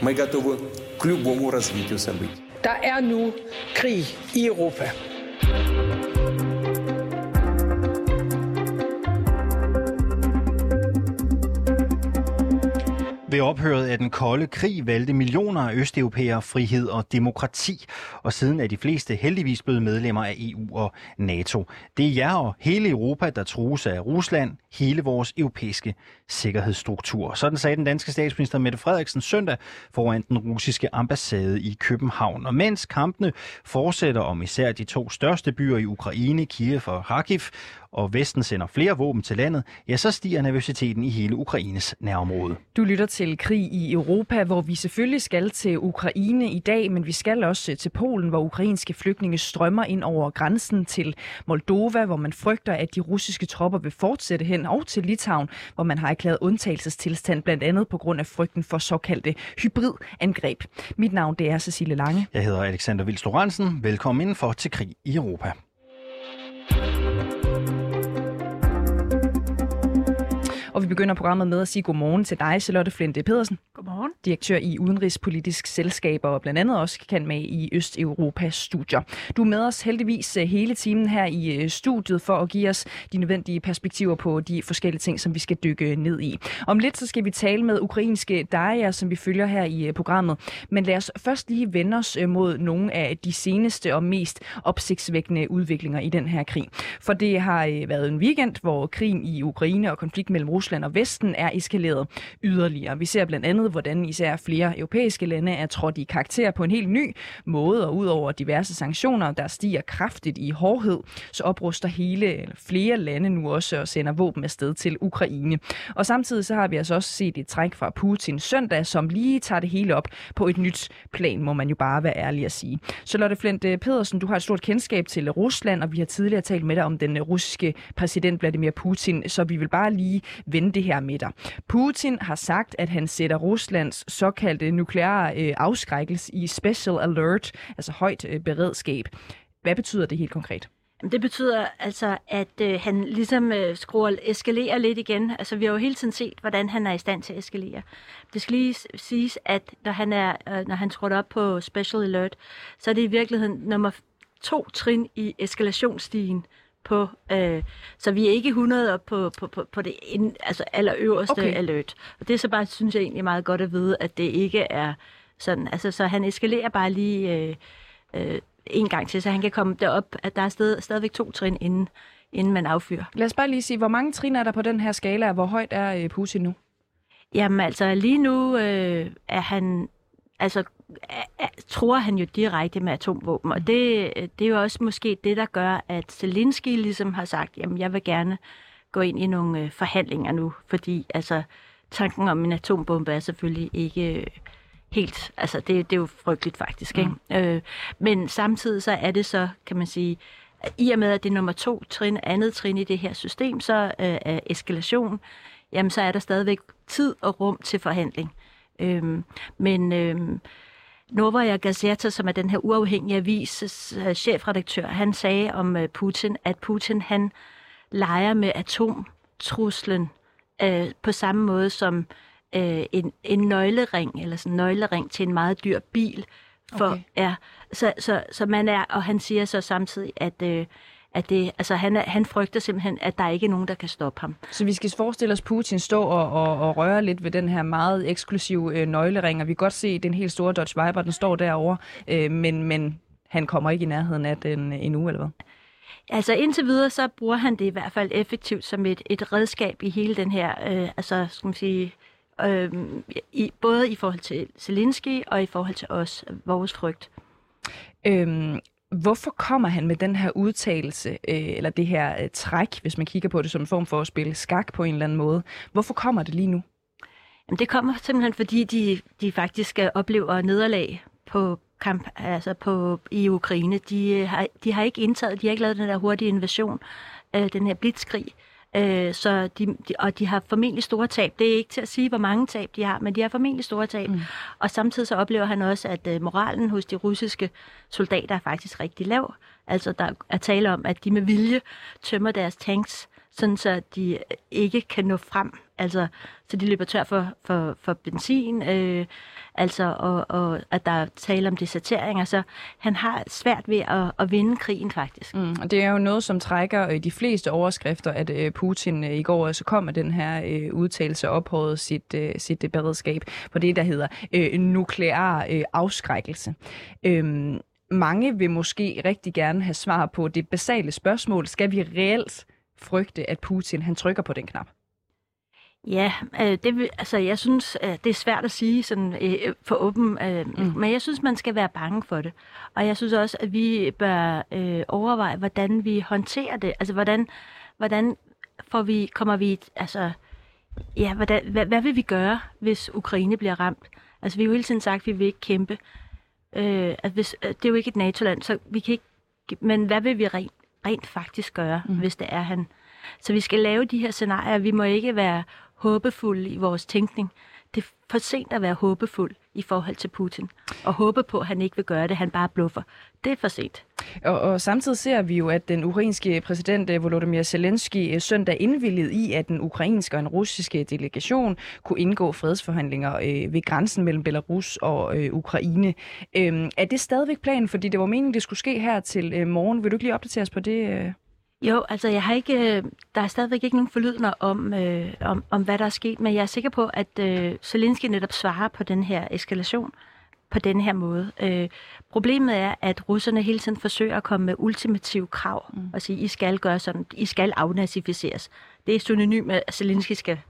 Мы готовы к любому развитию событий. Der er nu krig i Europa. Ved ophøret af den kolde krig valgte millioner af østeuropæere frihed og demokrati, og siden er de fleste heldigvis blevet medlemmer af EU og NATO. Det er jer og hele Europa, der trues af Rusland, hele vores europæiske sikkerhedsstruktur. Sådan sagde den danske statsminister Mette Frederiksen søndag foran den russiske ambassade i København. Og mens kampene fortsætter om især de to største byer i Ukraine, Kiev og Kharkiv, og Vesten sender flere våben til landet, ja, så stiger nervøsiteten i hele Ukraines nærområde. Du lytter til Krig i Europa, hvor vi selvfølgelig skal til Ukraine i dag, men vi skal også til Polen, hvor ukrainske flygtninge strømmer ind over grænsen til Moldova, hvor man frygter, at de russiske tropper vil fortsætte hen, og til Litauen, hvor man har erklæret undtagelsestilstand, blandt andet på grund af frygten for såkaldte hybridangreb. Mit navn det er Cecilie Lange. Jeg hedder Alexander Vils Velkommen indenfor til Krig i Europa. Og vi begynder programmet med at sige godmorgen til dig, Charlotte Flinte Pedersen. Godmorgen. Direktør i Udenrigspolitisk Selskab og blandt andet også kan med i Østeuropas studier. Du er med os heldigvis øh, hele timen her i øh, studiet for at give os de nødvendige perspektiver på de forskellige ting, som vi skal dykke ned i. Om lidt så skal vi tale med ukrainske Daria, som vi følger her i øh, programmet. Men lad os først lige vende os mod nogle af de seneste og mest opsigtsvækkende udviklinger i den her krig. For det har været en weekend, hvor krigen i Ukraine og konflikt mellem Rusland og Vesten er eskaleret yderligere. Vi ser blandt andet, hvordan især flere europæiske lande er trådt i karakter på en helt ny måde, og udover diverse sanktioner, der stiger kraftigt i hårdhed, så opruster hele flere lande nu også og sender våben afsted til Ukraine. Og samtidig så har vi altså også set et træk fra Putin søndag, som lige tager det hele op på et nyt plan, må man jo bare være ærlig at sige. Så Lotte Flint øh, Pedersen, du har et stort kendskab til Rusland, og vi har tidligere talt med dig om den øh, russiske præsident Vladimir Putin, så vi vil bare lige vende det her med dig. Putin har sagt, at han sætter Ruslands såkaldte nukleare øh, afskrækkelse i special alert, altså højt øh, beredskab. Hvad betyder det helt konkret? Det betyder altså, at øh, han ligesom øh, skruer, eskalerer lidt igen. Altså, vi har jo hele tiden set, hvordan han er i stand til at eskalere. Det skal lige siges, at når han, er, øh, når han skruer op på Special Alert, så er det i virkeligheden nummer to trin i eskalationsstigen på, øh, så vi er ikke 100 op på, på, på, på det ind, altså allerøverste okay. alert. Og det er så bare, synes jeg egentlig meget godt at vide, at det ikke er sådan, altså så han eskalerer bare lige øh, øh, en gang til, så han kan komme derop, at der er sted, stadigvæk to trin inden, inden man affyrer. Lad os bare lige sige, hvor mange trin er der på den her skala, og hvor højt er øh, Putin nu? Jamen altså, lige nu øh, er han altså tror han jo direkte med atomvåben, og det, det er jo også måske det, der gør, at Zelensky ligesom har sagt, jamen jeg vil gerne gå ind i nogle øh, forhandlinger nu, fordi altså tanken om en atombombe er selvfølgelig ikke øh, helt, altså det, det er jo frygteligt faktisk, ikke? Mm. Øh, men samtidig så er det så, kan man sige, i og med at det er nummer to trin, andet trin i det her system, så øh, er eskalation, jamen så er der stadigvæk tid og rum til forhandling. Øh, men øh, Novaya Gazeta, som er den her uafhængige avises uh, chefredaktør, han sagde om uh, Putin, at Putin han leger med atomtruslen uh, på samme måde som uh, en, en nøglering, eller sådan en nøglering til en meget dyr bil. For, okay. ja, så, så, så man er, og han siger så samtidig, at uh, at det, altså han, er, han frygter simpelthen, at der ikke er nogen, der kan stoppe ham. Så vi skal forestille os Putin stå og, og, og røre lidt ved den her meget eksklusive øh, nøglering, og vi kan godt se, den helt store Dodge Viper, den står derovre, øh, men, men han kommer ikke i nærheden af den en uge, eller hvad? Altså indtil videre, så bruger han det i hvert fald effektivt som et, et redskab i hele den her, øh, altså skal man sige, øh, i, både i forhold til Zelensky og i forhold til os, vores frygt. Øhm, Hvorfor kommer han med den her udtalelse, øh, eller det her øh, træk, hvis man kigger på det som en form for at spille skak på en eller anden måde? Hvorfor kommer det lige nu? Jamen, det kommer simpelthen, fordi de, de faktisk øh, oplever nederlag på kamp, altså på, i Ukraine. De øh, har, de har ikke indtaget, de har ikke lavet den der hurtige invasion, øh, den her blitzkrig. Øh, så de, de, og de har formentlig store tab. Det er ikke til at sige, hvor mange tab de har, men de har formentlig store tab. Mm. Og samtidig så oplever han også, at øh, moralen hos de russiske soldater er faktisk rigtig lav. Altså der er tale om, at de med vilje tømmer deres tanks sådan så de øh, ikke kan nå frem. Altså, så de løber tør for, for, for benzin, øh, altså, og, og at der er tale om deserteringer. Så altså, han har svært ved at, at vinde krigen, faktisk. Mm, og det er jo noget, som trækker øh, de fleste overskrifter, at øh, Putin øh, i går altså kom med den her øh, udtalelse og ophøjede sit, øh, sit øh, beredskab på det, der hedder øh, nuklear øh, afskrækkelse. Øhm, mange vil måske rigtig gerne have svar på det basale spørgsmål. Skal vi reelt frygte, at Putin han trykker på den knap? Ja, øh, det, altså jeg synes, øh, det er svært at sige sådan øh, for åben, øh, mm. men jeg synes, man skal være bange for det. Og jeg synes også, at vi bør øh, overveje, hvordan vi håndterer det. Altså, hvordan, hvordan får vi, kommer vi, altså, ja, hvordan, hvad, hvad vil vi gøre, hvis Ukraine bliver ramt? Altså, vi har jo hele tiden sagt, at vi vil ikke kæmpe. Øh, at hvis, øh, det er jo ikke et NATO-land, så vi kan ikke, men hvad vil vi rent, rent faktisk gøre, mm. hvis det er han? Så vi skal lave de her scenarier. Vi må ikke være håbefulde i vores tænkning. Det er for sent at være håbefuld i forhold til Putin. Og håbe på, at han ikke vil gøre det, han bare bluffer. Det er for sent. Og, og samtidig ser vi jo, at den ukrainske præsident eh, Volodymyr Zelensky eh, søndag indvilligede i, at den ukrainske og den russiske delegation kunne indgå fredsforhandlinger øh, ved grænsen mellem Belarus og øh, Ukraine. Øh, er det stadigvæk planen? Fordi det var meningen, det skulle ske her til øh, morgen. Vil du ikke lige opdatere os på det? Øh? Jo, altså jeg har ikke, øh, der er stadigvæk ikke nogen forlydende om, øh, om, om, hvad der er sket, men jeg er sikker på, at øh, Zelensky netop svarer på den her eskalation på den her måde. Øh, problemet er, at russerne hele tiden forsøger at komme med ultimative krav mm. og sige, I skal gøre sådan, I skal afnazificeres. Det er synonym med, at Zelensky skal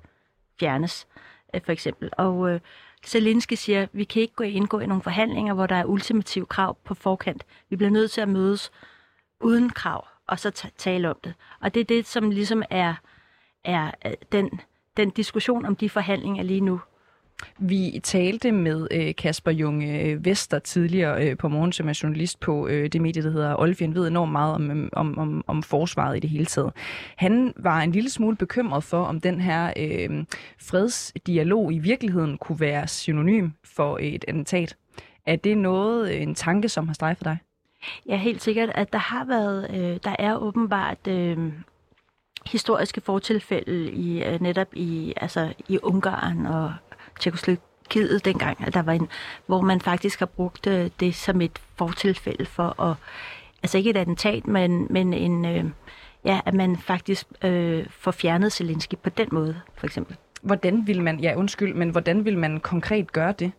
fjernes, øh, for eksempel. Og øh, Zelensky siger, vi kan ikke gå indgå i nogle forhandlinger, hvor der er ultimative krav på forkant. Vi bliver nødt til at mødes uden krav, og så tale om det. Og det er det, som ligesom er, er øh, den, den diskussion om de forhandlinger lige nu. Vi talte med øh, Kasper Junge øh, Vester tidligere øh, på morgen, som er journalist på øh, det medie, der hedder Olfien, ved enormt meget om, øhm, om, om, om forsvaret i det hele taget. Han var en lille smule bekymret for, om den her øh, fredsdialog i virkeligheden kunne være synonym for et attentat. Er det noget, øh, en tanke, som har strejfet dig? Ja, helt sikkert, at der har været, øh, der er åbenbart øh, historiske fortilfælde i øh, netop i altså i Ungarn og Tjekkoslovakiet dengang, at der var en, hvor man faktisk har brugt øh, det som et fortilfælde for at altså ikke et attentat, men men en øh, ja, at man faktisk øh, får fjernet Zelensky på den måde, for eksempel. Hvordan vil man, ja undskyld, men hvordan vil man konkret gøre det?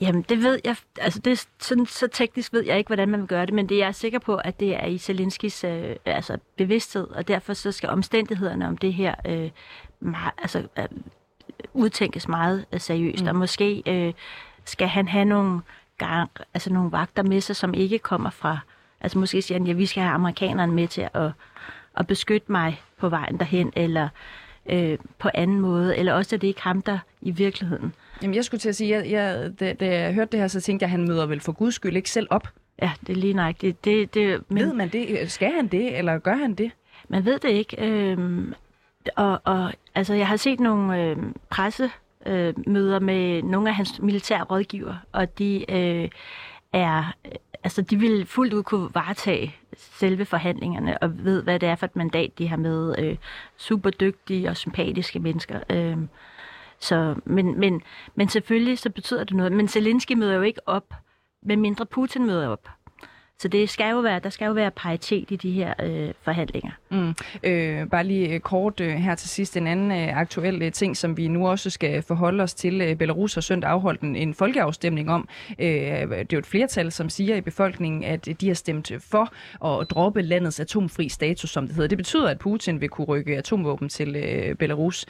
Jamen, det ved jeg, altså det, sådan, så teknisk ved jeg ikke, hvordan man vil gøre det, men det jeg er sikker på, at det er i Zelenskis øh, altså bevidsthed, og derfor så skal omstændighederne om det her øh, meget, altså, øh, udtænkes meget øh, seriøst, mm. og måske øh, skal han have nogle, gang, altså nogle vagter med sig, som ikke kommer fra, altså måske siger han, ja, vi skal have amerikanerne med til at, at beskytte mig på vejen derhen, eller øh, på anden måde, eller også er det ikke ham, der i virkeligheden Jamen, jeg skulle til at sige, at jeg, da, da jeg hørte det her, så tænkte jeg, at han møder vel for guds skyld ikke selv op. Ja, det er lige nok. Det, det, det, men, Ved man det? Skal han det, eller gør han det? Man ved det ikke. Øhm, og, og altså, jeg har set nogle øh, pressemøder øh, med nogle af hans militære rådgiver, og de øh, er, altså, de vil fuldt ud kunne varetage selve forhandlingerne, og ved, hvad det er for et mandat, de har med. Øh, super dygtige og sympatiske mennesker. Øh, så, men, men, men selvfølgelig så betyder det noget. Men Zelensky møder jo ikke op, medmindre Putin møder op. Så det skal jo være, der skal jo være paritet i de her øh, forhandlinger. Mm. Øh, bare lige kort øh, her til sidst en anden øh, aktuel øh, ting, som vi nu også skal forholde os til. Øh, Belarus har søndag afholdt en, en folkeafstemning om. Øh, det er jo et flertal, som siger i befolkningen, at de har stemt for at droppe landets atomfri status, som det hedder. Det betyder, at Putin vil kunne rykke atomvåben til øh, Belarus.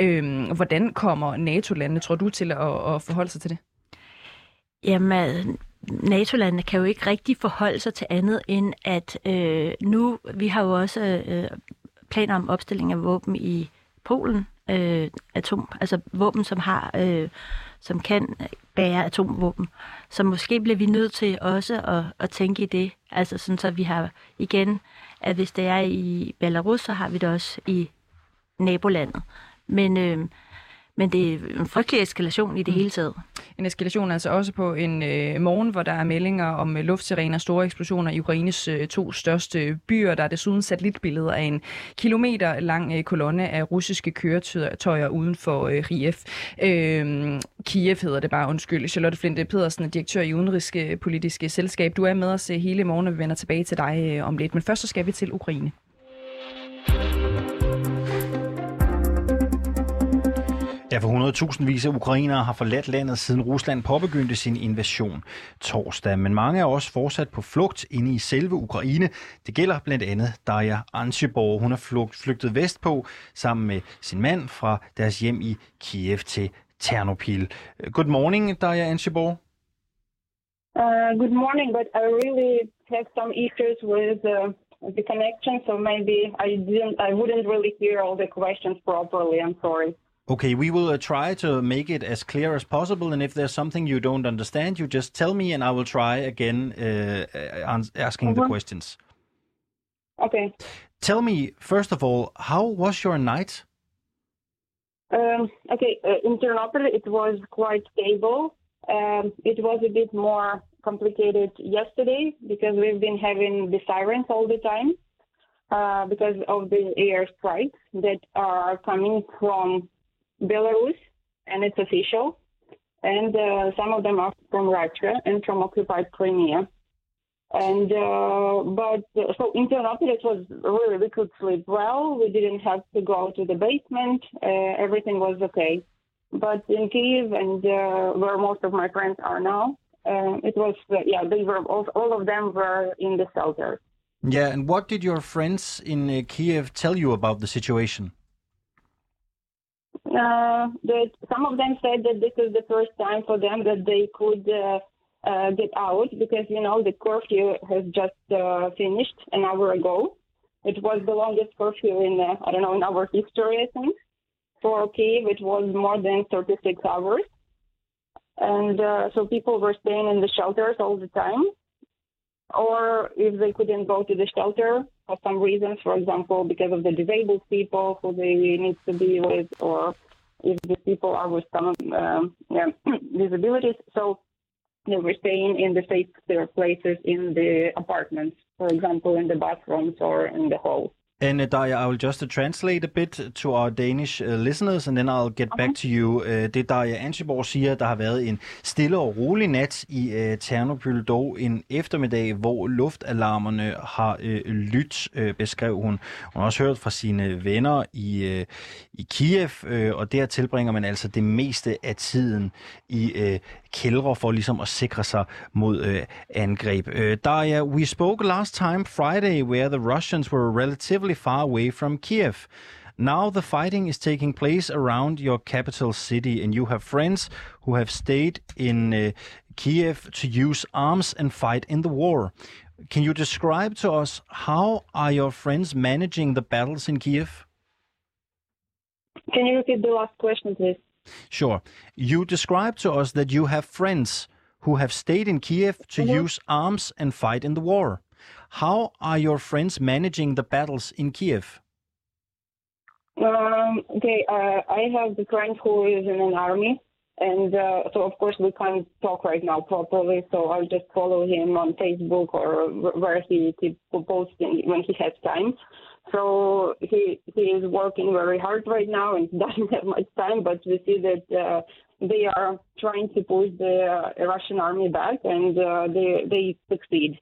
Øh, hvordan kommer NATO-landene, tror du, til at, at forholde sig til det? Jamen, NATO-landene kan jo ikke rigtig forholde sig til andet end, at øh, nu, vi har jo også øh, planer om opstilling af våben i Polen, øh, atom, altså våben, som har, øh, som kan bære atomvåben. Så måske bliver vi nødt til også at, at tænke i det, altså sådan så vi har igen, at hvis det er i Belarus, så har vi det også i nabolandet. Men, øh, men det er en frygtelig eskalation i det hele taget. En eskalation altså også på en øh, morgen, hvor der er meldinger om øh, luftserener, store eksplosioner i Ukraines øh, to største byer. Der er desuden satellitbilleder af en kilometer lang øh, kolonne af russiske køretøjer uden for øh, Kiev. Øh, Kiev hedder det bare, undskyld. Charlotte Flinte Pedersen er direktør i Udenrigspolitiske Selskab. Du er med os øh, hele morgen, og vi vender tilbage til dig øh, om lidt. Men først så skal vi til Ukraine. Ja, for 100.000 af ukrainere har forladt landet siden Rusland påbegyndte sin invasion torsdag. Men mange er også fortsat på flugt inde i selve Ukraine. Det gælder blandt andet Daria Anshiborg. Hun er flugt, flygtet vestpå sammen med sin mand fra deres hjem i Kiev til Ternopil. Good morning, Daria Anshiborg. Uh, good morning, but I really have some issues with uh, the connection, so maybe I didn't, I wouldn't really hear all the questions properly. I'm sorry. Okay, we will uh, try to make it as clear as possible, and if there's something you don't understand, you just tell me, and I will try again uh, asking the questions. Okay. Tell me, first of all, how was your night? Um, okay, uh, in Ternopil it was quite stable. Um, it was a bit more complicated yesterday because we've been having the sirens all the time uh, because of the air strikes that are coming from Belarus, and it's official. And uh, some of them are from Russia and from occupied Crimea. And uh, but uh, so in Ternopil it was really we could sleep well. We didn't have to go to the basement. Uh, everything was okay. But in Kiev and uh, where most of my friends are now, uh, it was yeah they were all, all of them were in the shelter. Yeah, and what did your friends in Kiev tell you about the situation? Uh, that some of them said that this is the first time for them that they could uh, uh, get out because you know the curfew has just uh, finished an hour ago. It was the longest curfew in uh, I don't know in our history. I think for Kiev it was more than 36 hours, and so people were staying in the shelters all the time. Or if they couldn't go to the shelter, for some reasons, for example, because of the disabled people who they need to be with, or if the people are with some um, yeah, disabilities. So they were staying in the safe places in the apartments, for example, in the bathrooms or in the halls. And uh, Daya, I will just uh, translate a bit to our Danish uh, listeners, and then I'll get back to you. Uh, det Daya Anschiborg siger, der har været en stille og rolig nat i uh, Ternopil, dog en eftermiddag, hvor luftalarmerne har uh, lyttet, uh, beskrev hun. Hun har også hørt fra sine venner i, uh, i Kiev, uh, og der tilbringer man altså det meste af tiden i uh, kældre for ligesom at sikre sig mod øh, angreb. Uh, Daria, we spoke last time Friday where the Russians were relatively relatively far away from Kiev. Now the fighting is taking place around your capital city, and you have friends who have stayed in uh, Kiev to use arms and fight in the war. Can you describe to us how are your friends managing the battles in Kiev? Can you repeat the last question, please? Sure. You describe to us that you have friends who have stayed in Kiev to mm -hmm. use arms and fight in the war. How are your friends managing the battles in Kiev? Um, okay, uh, I have a friend who is in an army, and uh, so of course we can't talk right now properly. So I'll just follow him on Facebook or where he keeps posting when he has time. So he he is working very hard right now and doesn't have much time, but we see that uh, they are trying to push the uh, Russian army back, and uh, they they succeed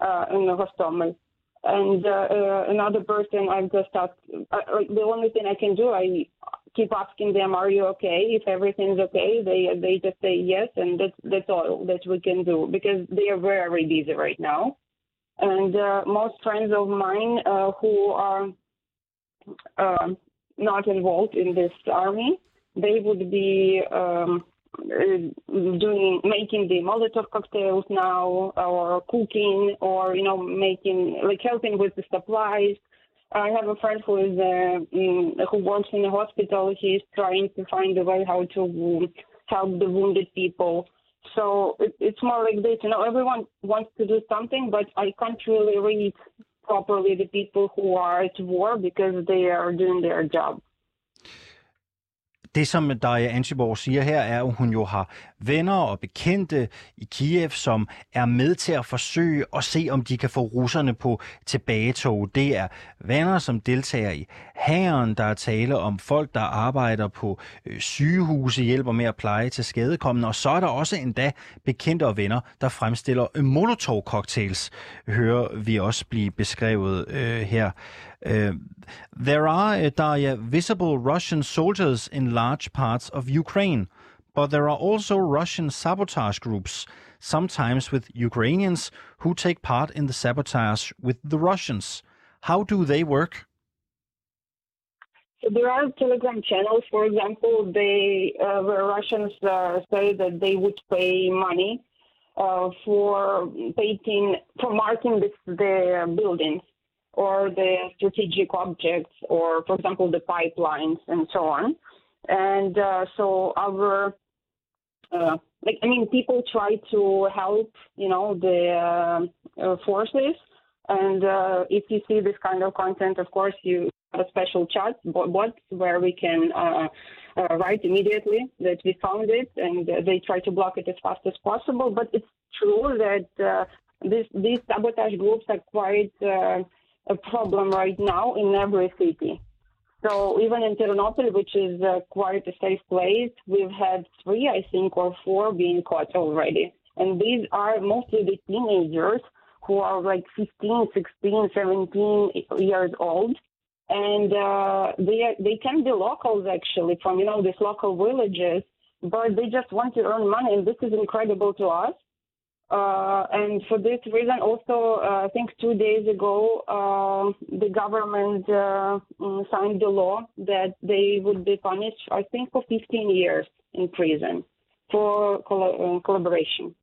uh, in Hostomel. And uh, uh, another person, I've just asked, uh, the only thing I can do, I keep asking them, "Are you okay? If everything's okay, they they just say yes, and that's that's all that we can do because they are very busy right now. And uh, most friends of mine uh, who are uh, not involved in this army, they would be um, uh, doing making the Molotov cocktails now, or cooking, or you know making like helping with the supplies. I have a friend who is uh, in, who works in a hospital. He's trying to find a way how to help the wounded people. So it, it's more like this. You know, everyone wants to do something, but I can't really read properly the people who are at war because they are doing their job. Det, som Daria Ansiborg siger her, er, at hun jo har venner og bekendte i Kiev, som er med til at forsøge at se, om de kan få russerne på tilbagetog. Det er venner, som deltager i hæren. Der er tale om folk, der arbejder på øh, sygehuse, hjælper med at pleje til skadekommende. Og så er der også endda bekendte og venner, der fremstiller Molotov-cocktails, hører vi også blive beskrevet øh, her. There are, uh, Daria, visible Russian soldiers in large parts of Ukraine, but there are also Russian sabotage groups, sometimes with Ukrainians who take part in the sabotage with the Russians. How do they work? So there are Telegram channels, for example, they uh, where Russians uh, say that they would pay money uh, for painting for marking this, the buildings or the strategic objects, or for example the pipelines and so on. And uh, so our uh, like I mean, people try to help, you know, the uh, forces. And uh, if you see this kind of content, of course, you have a special chat bot where we can uh, uh, write immediately that we found it, and they try to block it as fast as possible. But it's true that this, these sabotage groups are quite a problem right now in every city. So even in Ternopil, which is uh, quite a safe place, we've had three, I think, or four being caught already. And these are mostly the teenagers who are like 15, 16, 17 years old. And uh, they they can be locals actually from you know these local villages, but they just want to earn money, and this is incredible to us. Uh, and for this reason, also, uh, I think two days ago, uh, the government uh, mm, signed the law that they would be punished, I think, for 15 years in prison for coll- uh, collaboration.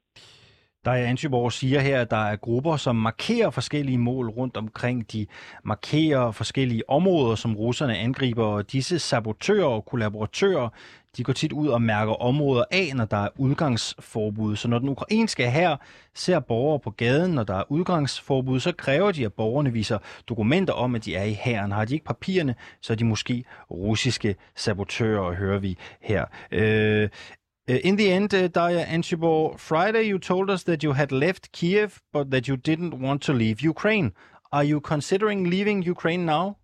Daja Antiborg siger her, at der er grupper, som markerer forskellige mål rundt omkring. De markerer forskellige områder, som russerne angriber, og disse sabotører og kollaboratører, de går tit ud og mærker områder af, når der er udgangsforbud. Så når den ukrainske her ser borgere på gaden, når der er udgangsforbud, så kræver de, at borgerne viser dokumenter om, at de er i hæren. Har de ikke papirerne, så er de måske russiske sabotører, hører vi her. Øh, in the end, uh, Daya Anshibor, Friday you told us that you had left Kiev, but that you didn't want to leave Ukraine. Are you considering leaving Ukraine now?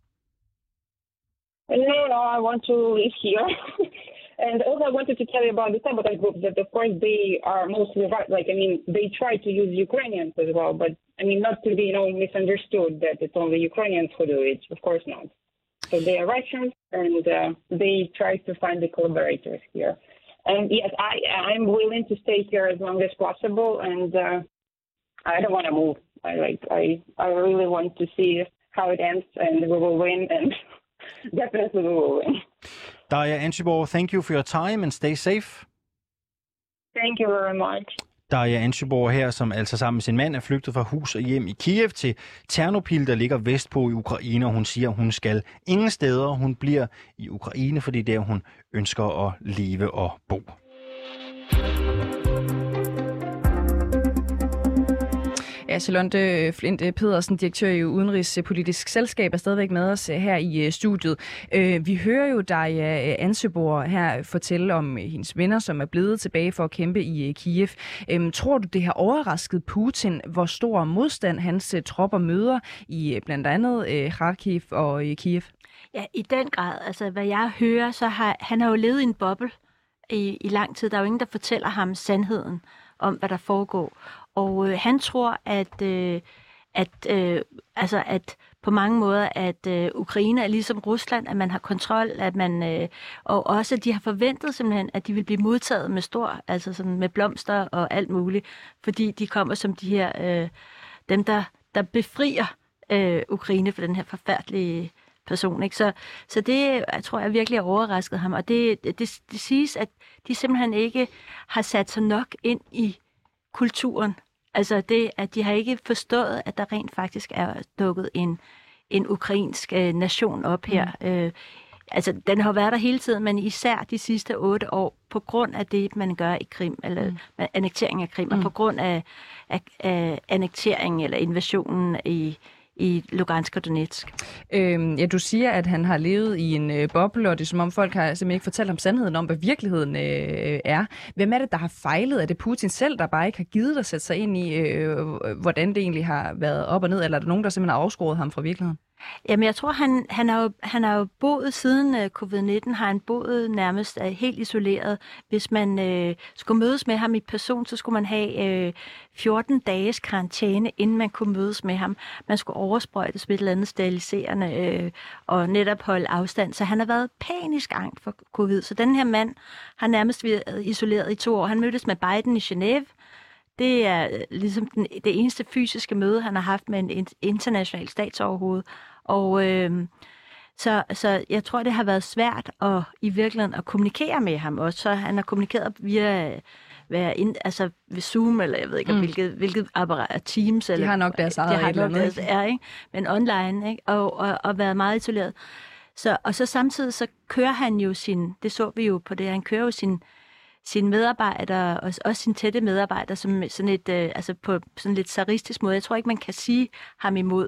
No, no, I want to live here. and also, I wanted to tell you about the sabotage groups that, of course, they are mostly right. Like, I mean, they try to use Ukrainians as well, but I mean, not to be, you know, misunderstood that it's only Ukrainians who do it. Of course not. So they are Russians, and uh, they try to find the collaborators here. And yes, I I'm willing to stay here as long as possible, and uh, I don't want to move. I like I I really want to see how it ends, and we will win, and definitely we will win. Daria Antiborg, thank you for your time and stay safe. Thank you very much. Daria Ansøborg her, som altså sammen med sin mand er flygtet fra hus og hjem i Kiev til Ternopil, der ligger vestpå i Ukraine, og hun siger, at hun skal ingen steder. Hun bliver i Ukraine, fordi det er, hun ønsker at leve og bo. Charlotte Flint eh, Pedersen, direktør i Udenrigspolitisk Selskab, er stadigvæk med os eh, her i eh, studiet. Vi hører jo dig, øh, Ansøborg, her fortælle om hendes venner, som er blevet tilbage for at kæmpe i Kiev. Øhm, tror du, det har overrasket Putin, hvor stor modstand hans tropper møder i blandt andet Kharkiv og Kiev? Ja, i den grad. Altså, hvad jeg hører, så har han har jo levet i en boble i, i lang tid. Der er jo ingen, der fortæller ham sandheden om, hvad der foregår. Og øh, han tror, at, øh, at, øh, altså, at på mange måder, at øh, Ukraine er ligesom Rusland, at man har kontrol, at man, øh, og også at de har forventet simpelthen, at de vil blive modtaget med stor, altså sådan med blomster og alt muligt, fordi de kommer som de her, øh, dem der, der befrier øh, Ukraine for den her forfærdelige person. Ikke? Så, så det jeg tror jeg virkelig har overrasket ham, og det, det, det siges, at de simpelthen ikke har sat sig nok ind i kulturen Altså det, at de har ikke forstået, at der rent faktisk er dukket en, en ukrainsk øh, nation op her. Mm. Øh, altså den har været der hele tiden, men især de sidste otte år, på grund af det, man gør i Krim, eller mm. annektering af Krim, mm. og på grund af, af, af annekteringen eller invasionen i, i Lugansk og Donetsk. Øhm, ja, du siger, at han har levet i en øh, boble, og det er som om folk har simpelthen ikke fortalt ham sandheden om, hvad virkeligheden øh, er. Hvem er det, der har fejlet? Er det Putin selv, der bare ikke har givet at sætte sig ind i, øh, øh, hvordan det egentlig har været op og ned, eller er der nogen, der simpelthen har afskåret ham fra virkeligheden? Jamen, jeg tror, han, han, har jo, han har jo boet siden øh, covid-19, har han boet nærmest øh, helt isoleret. Hvis man øh, skulle mødes med ham i person, så skulle man have øh, 14 dages karantæne, inden man kunne mødes med ham. Man skulle oversprøjtes med et eller andet steriliserende øh, og netop holde afstand. Så han har været panisk angst for covid. Så den her mand har nærmest været isoleret i to år. Han mødtes med Biden i Genève, det er ligesom den, det eneste fysiske møde, han har haft med en international statsoverhoved. Og øh, så, så jeg tror, det har været svært at, i virkeligheden at kommunikere med ham også. Så han har kommunikeret via være ind, altså ved Zoom, eller jeg ved ikke, mm. hvilket, hvilket apparat, Teams. Eller, de har nok deres eget de har nok deres, er, ikke? Men online, ikke? Og, og, og været meget isoleret. Så, og så samtidig så kører han jo sin, det så vi jo på det, han kører jo sin, sine medarbejdere, og også sine tætte medarbejdere, som sådan et, øh, altså på sådan lidt saristisk måde. Jeg tror ikke, man kan sige ham imod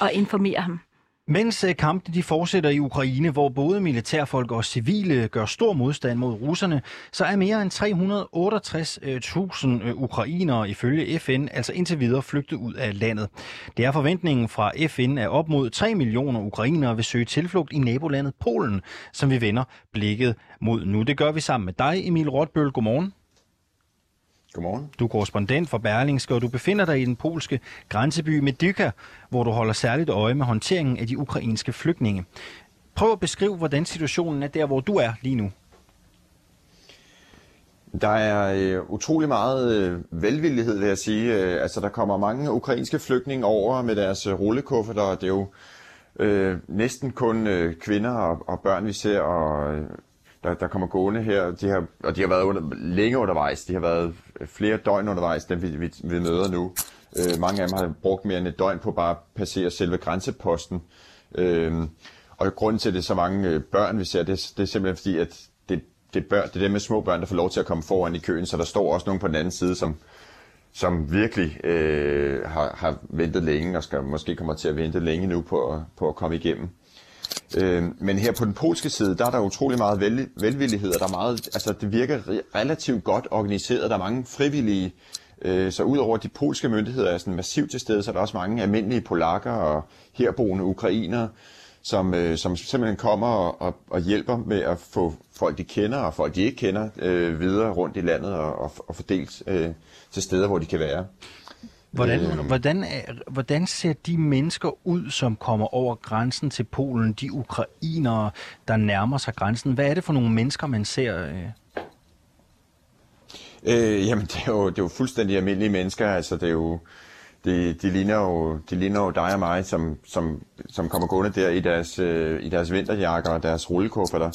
og informere ham. Mens øh, kampene de fortsætter i Ukraine, hvor både militærfolk og civile gør stor modstand mod russerne, så er mere end 368.000 øh, øh, ukrainere ifølge FN altså indtil videre flygtet ud af landet. Det er forventningen fra FN, at op mod 3 millioner ukrainere vil søge tilflugt i nabolandet Polen, som vi vender blikket mod nu. Det gør vi sammen med dig, Emil Rotbøl. Godmorgen. Godmorgen. Du er korrespondent for Berlingske, og du befinder dig i den polske grænseby Medyka, hvor du holder særligt øje med håndteringen af de ukrainske flygtninge. Prøv at beskrive, hvordan situationen er der, hvor du er lige nu. Der er øh, utrolig meget øh, velvillighed, vil jeg sige. Øh, altså, der kommer mange ukrainske flygtninge over med deres øh, rullekufferter. Det er jo øh, næsten kun øh, kvinder og, og børn, vi ser, og øh, der, der kommer gående her. De har, og de har været under, længe undervejs. De har været flere døgn undervejs, dem vi, vi, vi møder nu. Øh, mange af dem har brugt mere end et døgn på bare at passere selve grænseposten. Øh, og grunden til, at det er så mange øh, børn, vi ser, det, det er simpelthen fordi, at det, det, børn, det er dem med små børn, der får lov til at komme foran i køen, så der står også nogen på den anden side, som, som virkelig øh, har, har ventet længe, og skal måske kommer til at vente længe nu på, på at komme igennem. Øh, men her på den polske side, der er der utrolig meget vel, velvillighed, og der er meget, altså det virker relativt godt organiseret. Der er mange frivillige, øh, så udover de polske myndigheder er sådan massivt til stede, så er der også mange almindelige polakker og herboende ukrainere, som, øh, som simpelthen kommer og, og, og hjælper med at få folk, de kender og folk, de ikke kender, øh, videre rundt i landet og, og, og fordelt øh, til steder, hvor de kan være. Hvordan, øh, hvordan, hvordan ser de mennesker ud, som kommer over grænsen til Polen, de ukrainere, der nærmer sig grænsen? Hvad er det for nogle mennesker, man ser? Øh? Øh, jamen, det er, jo, det er jo fuldstændig almindelige mennesker. Altså, det er jo, de, de, ligner jo, de ligner jo dig og mig, som, som, som kommer gående der i deres, øh, i deres vinterjakker og deres rullekufferter.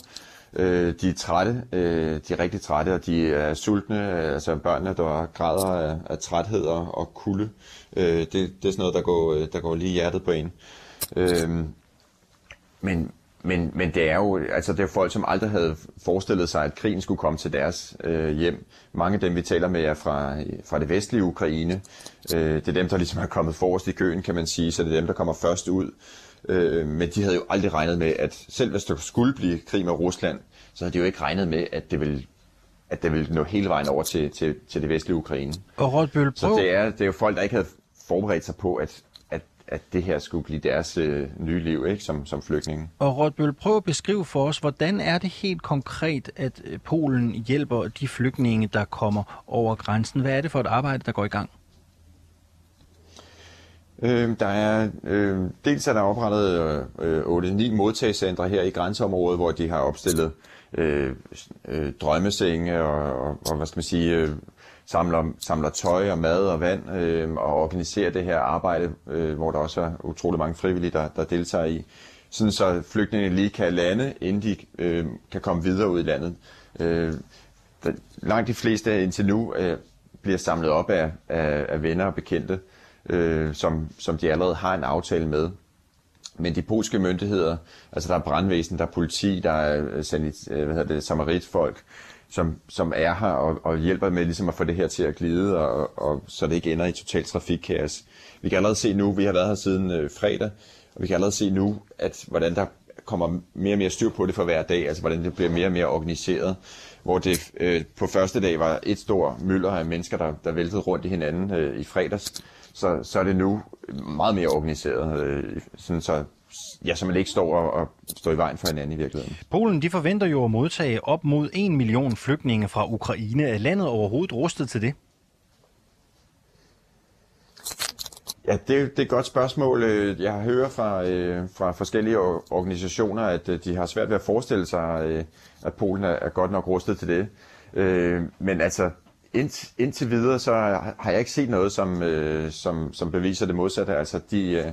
Øh, de er trætte, øh, de er rigtig trætte, og de er sultne, øh, altså børnene, der græder af, af træthed og, og kulde. Øh, det, det er sådan noget, der går, øh, der går lige hjertet på en. Øh, men, men, men det er jo altså det er folk, som aldrig havde forestillet sig, at krigen skulle komme til deres øh, hjem. Mange af dem, vi taler med, er fra, fra det vestlige Ukraine. Øh, det er dem, der ligesom er kommet forrest i køen, kan man sige, så det er dem, der kommer først ud. Øh, men de havde jo aldrig regnet med, at selv hvis der skulle blive krig med Rusland, så havde de jo ikke regnet med, at det ville at det ville nå hele vejen over til, til, til det vestlige Ukraine. Og Rotbøl, Så det er, det er jo folk, der ikke havde forberedt sig på, at, at, at det her skulle blive deres øh, nye liv ikke, som, som flygtninge. Og Rotbøl, prøv at beskrive for os, hvordan er det helt konkret, at øh, Polen hjælper de flygtninge, der kommer over grænsen? Hvad er det for et arbejde, der går i gang? Øh, der er, øh, dels er der oprettet øh, øh 8-9 modtagscentre her i grænseområdet, hvor de har opstillet øh, øh, drømmesenge og, og, og, hvad skal man sige, øh, samler, samler tøj og mad og vand øh, og organiserer det her arbejde, øh, hvor der også er utrolig mange frivillige, der, der deltager i. Sådan så flygtningene lige kan lande, inden de øh, kan komme videre ud i landet. Øh, der, langt de fleste indtil nu øh, bliver samlet op af, af, af venner og bekendte øh, øh, som, som de allerede har en aftale med. Men de polske myndigheder, altså der er brandvæsen, der er politi, der er øh, sanit, øh, hvad hedder det, samaritfolk, som, som er her og, og hjælper med ligesom at få det her til at glide, og, og så det ikke ender i total trafikkaos. Vi kan allerede se nu, vi har været her siden øh, fredag, og vi kan allerede se nu, at hvordan der kommer mere og mere styr på det for hver dag, altså hvordan det bliver mere og mere organiseret, hvor det øh, på første dag var et stort mylder af mennesker, der, der væltede rundt i hinanden øh, i fredags, så, så er det nu meget mere organiseret, øh, sådan så, ja, så man ikke står og, og står i vejen for hinanden i virkeligheden. Polen de forventer jo at modtage op mod 1 million flygtninge fra Ukraine. Er landet overhovedet rustet til det? Ja, det, det er et godt spørgsmål. Øh, jeg hører fra, øh, fra forskellige organisationer, at øh, de har svært ved at forestille sig, at Polen er godt nok rustet til det. Men altså, ind, indtil videre, så har jeg ikke set noget, som, øh, som, som beviser det modsatte. Altså, de, øh,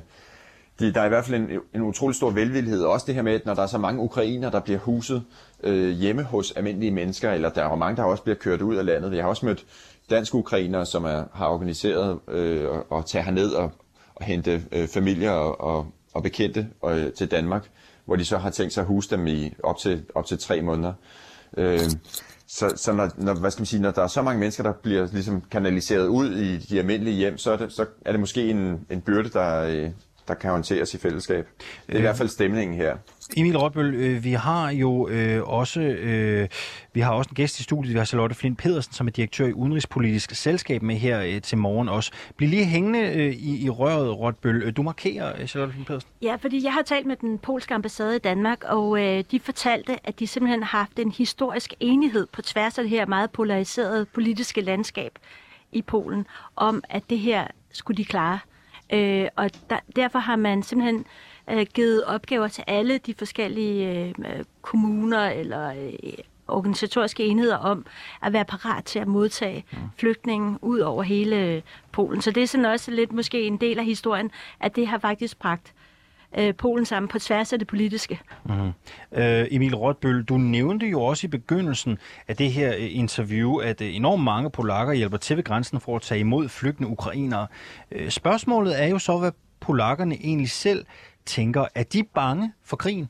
de, der er i hvert fald en, en utrolig stor velvillighed. Også det her med, at når der er så mange ukrainer, der bliver huset øh, hjemme hos almindelige mennesker, eller der er mange, der også bliver kørt ud af landet. Jeg har også mødt danske ukrainere, som er, har organiseret øh, at tage herned og, og hente øh, familier og, og, og bekendte øh, til Danmark, hvor de så har tænkt sig at huse dem i op til, op til tre måneder. Øh, så, så når, når, hvad skal man sige, når der er så mange mennesker, der bliver ligesom kanaliseret ud i de almindelige hjem, så er det, så er det måske en, en byrde, der, øh, der kan håndteres i fællesskab. Det er i hvert fald stemningen her. Emil Rotbøl, øh, vi har jo øh, også øh, vi har også en gæst i studiet. Vi har Charlotte Flint Pedersen, som er direktør i Udenrigspolitisk Selskab med her øh, til morgen også. Bliv lige hængende øh, i, i røret, Rotbøl. Øh, du markerer, øh, Charlotte Flint Pedersen. Ja, fordi jeg har talt med den polske ambassade i Danmark, og øh, de fortalte, at de simpelthen har haft en historisk enighed på tværs af det her meget polariserede politiske landskab i Polen, om at det her skulle de klare. Øh, og der, derfor har man simpelthen øh, givet opgaver til alle de forskellige øh, kommuner eller øh, organisatoriske enheder om at være parat til at modtage ja. flygtninge ud over hele Polen. Så det er sådan også lidt måske en del af historien, at det har faktisk bragt øh, Polen sammen på tværs af det politiske. Mm-hmm. Øh, Emil Rotbøl, du nævnte jo også i begyndelsen af det her øh, interview, at øh, enormt mange polakker hjælper til ved grænsen for at tage imod flygtende ukrainere. Øh, spørgsmålet er jo så, hvad polakkerne egentlig selv tænker. Er de bange for krigen?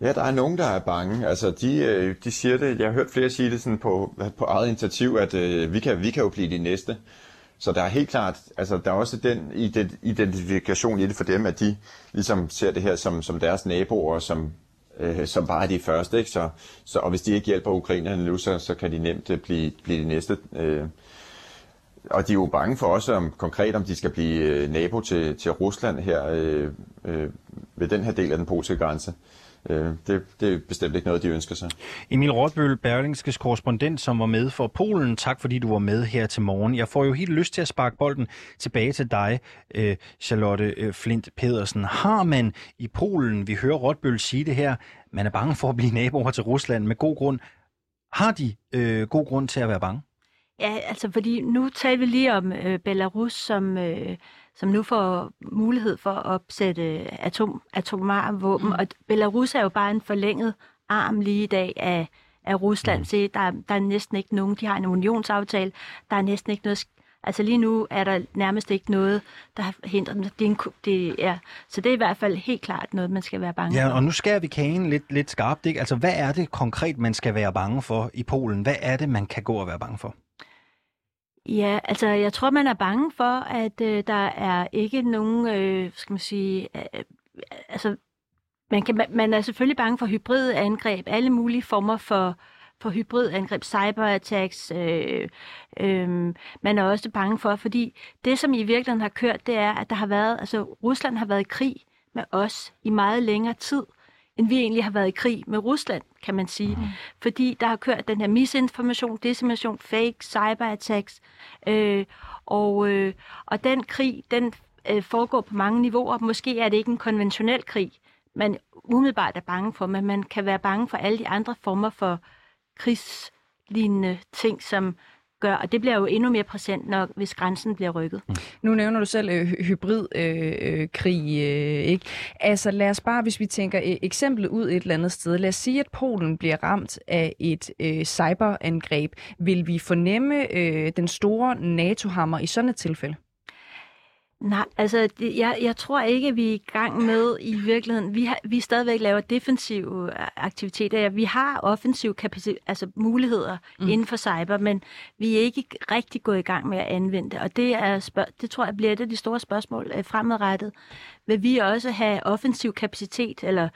Ja, der er nogen, der er bange. Altså, de, øh, de siger det, jeg har hørt flere sige det sådan på, på eget initiativ, at øh, vi, kan, vi kan jo blive de næste. Så der er helt klart, altså der er også den identifikation i det for dem, at de ligesom ser det her som, som deres naboer, som, øh, som bare er de første. Ikke? Så, så, og hvis de ikke hjælper ukrainerne nu, så, så kan de nemt øh, blive, blive de næste. Øh, og de er jo bange for også om, konkret, om de skal blive øh, nabo til, til Rusland her øh, øh, ved den her del af den polske grænse. Øh, det, det er bestemt ikke noget, de ønsker sig. Emil Rotbøl, Berlingskes korrespondent, som var med for Polen. Tak fordi du var med her til morgen. Jeg får jo helt lyst til at sparke bolden tilbage til dig, øh, Charlotte øh, Flint Pedersen. Har man i Polen, vi hører Rotbøl sige det her, man er bange for at blive naboer til Rusland med god grund. Har de øh, god grund til at være bange? Ja, altså fordi nu taler vi lige om øh, Belarus, som, øh, som nu får mulighed for at opsætte atom, atomare våben. Mm. Og Belarus er jo bare en forlænget arm lige i dag af, af Rusland. Mm. Så der, der er næsten ikke nogen, de har en unionsaftale, der er næsten ikke noget Altså lige nu er der nærmest ikke noget, der hindrer dem. Det er en, det er, så det er i hvert fald helt klart noget, man skal være bange ja, for. og nu skærer vi kagen lidt, lidt skarpt. Ikke? Altså hvad er det konkret, man skal være bange for i Polen? Hvad er det, man kan gå og være bange for? Ja, altså jeg tror, man er bange for, at øh, der er ikke nogen, øh, skal man sige, øh, øh, altså man, kan, man er selvfølgelig bange for hybride angreb, alle mulige former for, for hybridangreb, cyberattacks. Øh, øh, man er også bange for, fordi det, som i virkeligheden har kørt, det er, at der har været, altså Rusland har været i krig med os i meget længere tid end vi egentlig har været i krig med Rusland, kan man sige. Mm. Fordi der har kørt den her misinformation, desinformation, fake, cyberattacks. Øh, og, øh, og den krig, den øh, foregår på mange niveauer. Måske er det ikke en konventionel krig, man umiddelbart er bange for, men man kan være bange for alle de andre former for krigslignende ting, som gør, og det bliver jo endnu mere præsent, når, hvis grænsen bliver rykket. Mm. Nu nævner du selv øh, hybridkrig, øh, øh, øh, ikke? Altså lad os bare, hvis vi tænker øh, eksemplet ud et eller andet sted, lad os sige, at Polen bliver ramt af et øh, cyberangreb. Vil vi fornemme øh, den store NATO-hammer i sådan et tilfælde? Nej, altså det, jeg, jeg tror ikke, vi er i gang med i virkeligheden. Vi, har, vi stadigvæk laver defensive aktiviteter. Vi har offensiv kapacitet, altså muligheder mm. inden for cyber, men vi er ikke rigtig gået i gang med at anvende det. Og det, er spørg, det tror jeg bliver et af de store spørgsmål øh, fremadrettet. Vil vi også have offensiv kapacitet, eller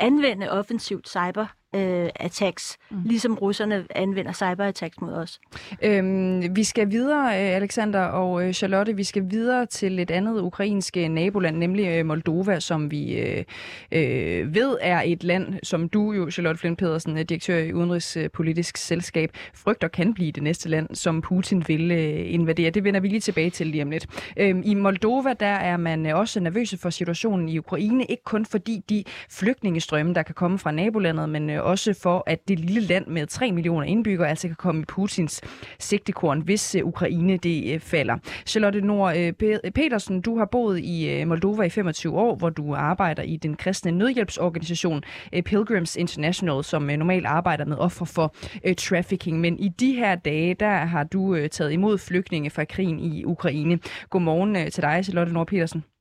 anvende offensivt cyber øh, attacks, mm. ligesom russerne anvender cyberattacks mod os. Øhm, vi skal videre, øh, Alexander og øh, Charlotte, vi skal videre til et andet ukrainsk naboland, nemlig Moldova, som vi øh, øh, ved er et land, som du jo, Charlotte Flint Pedersen, direktør i Udenrigspolitisk Selskab, frygter kan blive det næste land, som Putin vil øh, invadere. Det vender vi lige tilbage til lige om lidt. Øhm, I Moldova, der er man også nervøse for situationen i Ukraine, ikke kun fordi de flygtningestrømme, der kan komme fra nabolandet, men øh, også for, at det lille land med 3 millioner indbyggere altså kan komme i Putins sigtekorn, hvis øh, Ukraine det øh, falder. Charlotte Nord Petersen, du har boet i Moldova i 25 år, hvor du arbejder i den kristne nødhjælpsorganisation Pilgrims International, som normalt arbejder med ofre for trafficking. Men i de her dage, der har du taget imod flygtninge fra krigen i Ukraine. Godmorgen til dig, Charlotte Nord Petersen.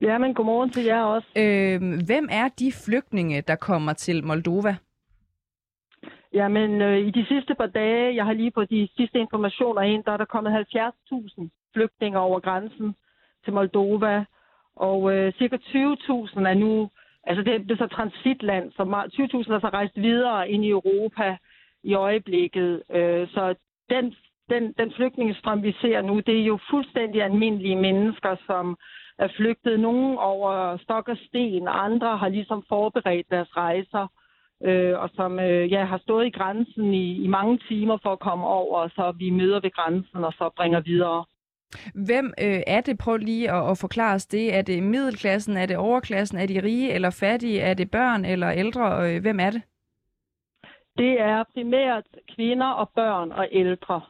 Ja, men godmorgen til jer også. Øh, hvem er de flygtninge, der kommer til Moldova? Jamen, øh, i de sidste par dage, jeg har lige fået de sidste informationer ind, der er der kommet 70.000 flygtninge over grænsen til Moldova, og øh, cirka 20.000 er nu, altså det, det er så transitland, så 20.000 er så rejst videre ind i Europa i øjeblikket. Øh, så den, den, den flygtningestrøm, vi ser nu, det er jo fuldstændig almindelige mennesker, som er flygtet. Nogle over stok og sten, andre har ligesom forberedt deres rejser, øh, og som øh, ja, har stået i grænsen i, i mange timer for at komme over, og så vi møder ved grænsen og så bringer videre. Hvem øh, er det? Prøv lige at, at forklare os det. Er det middelklassen? Er det overklassen? Er de rige eller fattige? Er det børn eller ældre? Øh, hvem er det? Det er primært kvinder og børn og ældre.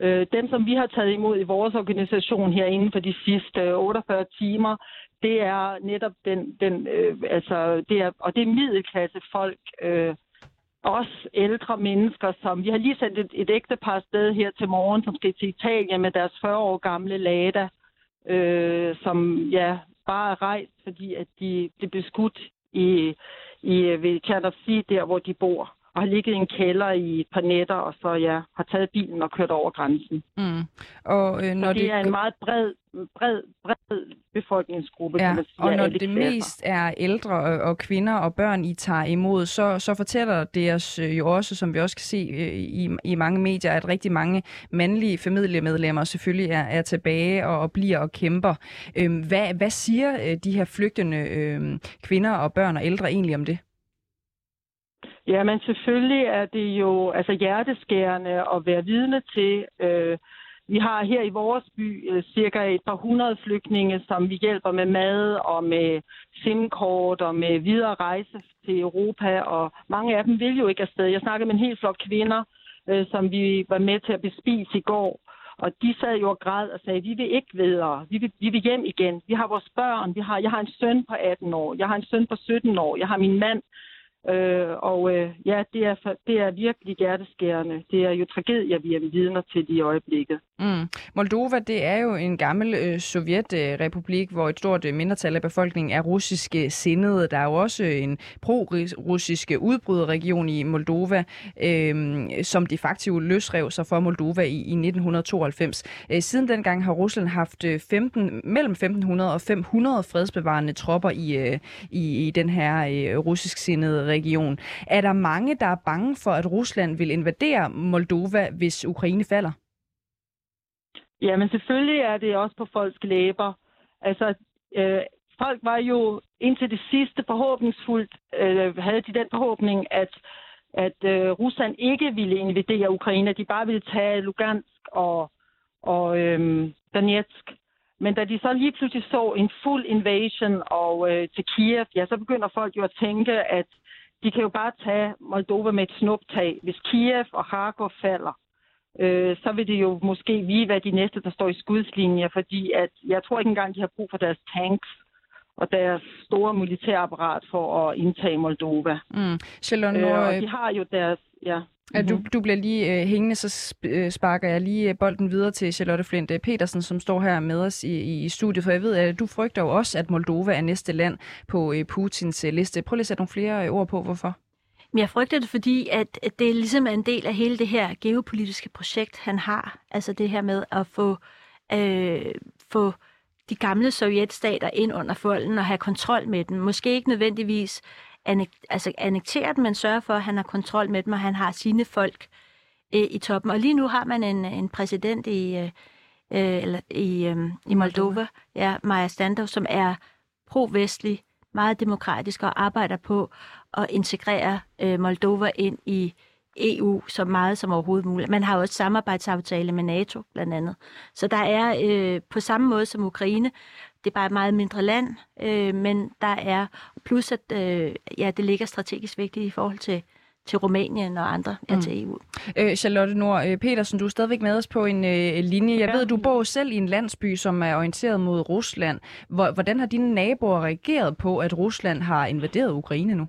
Øh, dem, som vi har taget imod i vores organisation her inden for de sidste 48 timer, det er netop den, den øh, altså, det er, og det er middelklasse folk, øh, også ældre mennesker, som vi har lige sendt et, et ægtepar sted her til morgen, som skal til Italien med deres 40 år gamle Lada, øh, som ja, bare er rejst, fordi at de, de blev skudt i, i, ved Tjernavsi, der hvor de bor og har ligget i en kælder i et par nætter, og så ja, har taget bilen og kørt over grænsen. Mm. Og, øh, når så det, det er en meget bred, bred, bred befolkningsgruppe, ja, kan man sige. Og når det mest er ældre og, og kvinder og børn, I tager imod, så, så fortæller det os øh, jo også, som vi også kan se øh, i, i mange medier, at rigtig mange mandlige familiemedlemmer selvfølgelig er, er tilbage og, og bliver og kæmper. Øh, hvad, hvad siger øh, de her flygtende øh, kvinder og børn og ældre egentlig om det? Ja, men selvfølgelig er det jo altså hjerteskærende at være vidne til. Øh, vi har her i vores by øh, cirka et par hundrede flygtninge, som vi hjælper med mad og med SIM-kort og med videre rejse til Europa, og mange af dem vil jo ikke afsted. Jeg snakkede med en helt flok kvinder, øh, som vi var med til at bespise i går, og de sad jo og græd og sagde, vi vil ikke videre, vi vil, vi vil hjem igen. Vi har vores børn, vi har, jeg har en søn på 18 år, jeg har en søn på 17 år, jeg har min mand, Øh, og øh, ja, det er, det er virkelig hjerteskærende. Det er jo tragedier, vi er vidner til i øjeblikket. Mm. Moldova, det er jo en gammel øh, sovjetrepublik, hvor et stort øh, mindretal af befolkningen er russiske øh, sindede. Der er jo også øh, en pro-russiske øh, udbryderregion i Moldova, øh, som de facto løsrev sig for Moldova i, i 1992. Øh, siden dengang har Rusland haft 15, mellem 1500 og 500 fredsbevarende tropper i, øh, i, i den her øh, russisk sindede region. Er der mange, der er bange for, at Rusland vil invadere Moldova, hvis Ukraine falder? Ja, men selvfølgelig er det også på folks læber. Altså, øh, folk var jo indtil det sidste forhåbningsfuldt, øh, havde de den forhåbning, at, at øh, Rusland ikke ville invadere Ukraine, at de bare ville tage Lugansk og, og øh, Donetsk. Men da de så lige pludselig så en full invasion og øh, til Kiev, ja, så begynder folk jo at tænke, at de kan jo bare tage Moldova med et snuptag. Hvis Kiev og Kharkov falder, øh, så vil det jo måske vi være de næste, der står i skudslinjer, fordi at jeg tror ikke engang, de har brug for deres tanks og deres store militærapparat for at indtage Moldova. Mm. Shalom, øh, og de har jo deres... Ja. Ja, du, du bliver lige øh, hængende, så øh, sparker jeg lige øh, bolden videre til Charlotte Flint øh, Petersen, som står her med os i, i studiet, for jeg ved, at du frygter jo også, at Moldova er næste land på øh, Putins øh, liste. Prøv lige at sætte nogle flere øh, ord på, hvorfor. Men jeg frygter det, fordi at det ligesom er en del af hele det her geopolitiske projekt, han har. Altså det her med at få, øh, få de gamle sovjetstater ind under folden og have kontrol med dem. Måske ikke nødvendigvis annek- altså annektere dem, men sørge for, at han har kontrol med dem, og han har sine folk øh, i toppen. Og lige nu har man en, en præsident i, øh, eller i, øh, i Moldova, ja, Maja Standov, som er pro-vestlig, meget demokratisk og arbejder på at integrere øh, Moldova ind i EU så meget som overhovedet muligt. Man har også samarbejdsaftale med NATO blandt andet. Så der er øh, på samme måde som Ukraine, det er bare et meget mindre land, øh, men der er plus at øh, ja, det ligger strategisk vigtigt i forhold til til Rumænien og andre, ja, mm. til EU. Øh, Charlotte Nord øh, Petersen, du er stadigvæk med os på en øh, linje. Jeg ja. ved, du bor selv i en landsby, som er orienteret mod Rusland. Hvordan har dine naboer reageret på, at Rusland har invaderet Ukraine nu?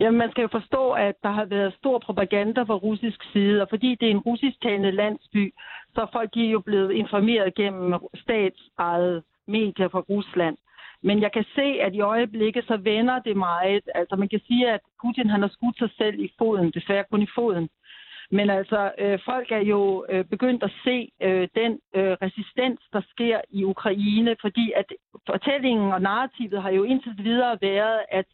Jamen, man skal jo forstå, at der har været stor propaganda fra russisk side, og fordi det er en russisktalende landsby, så er folk de er jo blevet informeret gennem statsejet medier fra Rusland. Men jeg kan se, at i øjeblikket så vender det meget. Altså man kan sige, at Putin han har skudt sig selv i foden, desværre kun i foden. Men altså, øh, folk er jo øh, begyndt at se øh, den øh, resistens, der sker i Ukraine, fordi at fortællingen og narrativet har jo indtil videre været, at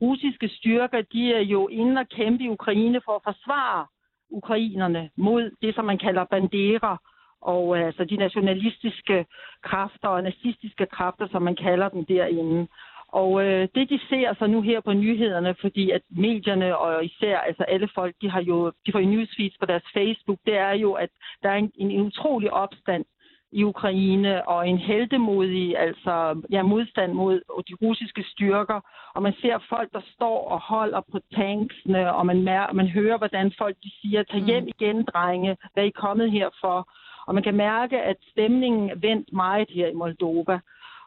russiske styrker, de er jo inde og kæmpe i Ukraine for at forsvare ukrainerne mod det, som man kalder bandera, og øh, altså de nationalistiske kræfter og nazistiske kræfter, som man kalder dem derinde. Og øh, det de ser så nu her på nyhederne, fordi at medierne og især altså alle folk, de har jo de får jo newsfeeds på deres Facebook, det er jo, at der er en, en utrolig opstand i Ukraine og en heldemodig altså, ja, modstand mod de russiske styrker. Og man ser folk, der står og holder på tanksene, og man, mær- man hører, hvordan folk de siger, tag hjem mm. igen, drenge, hvad er I kommet her for? Og man kan mærke, at stemningen er vendt meget her i Moldova.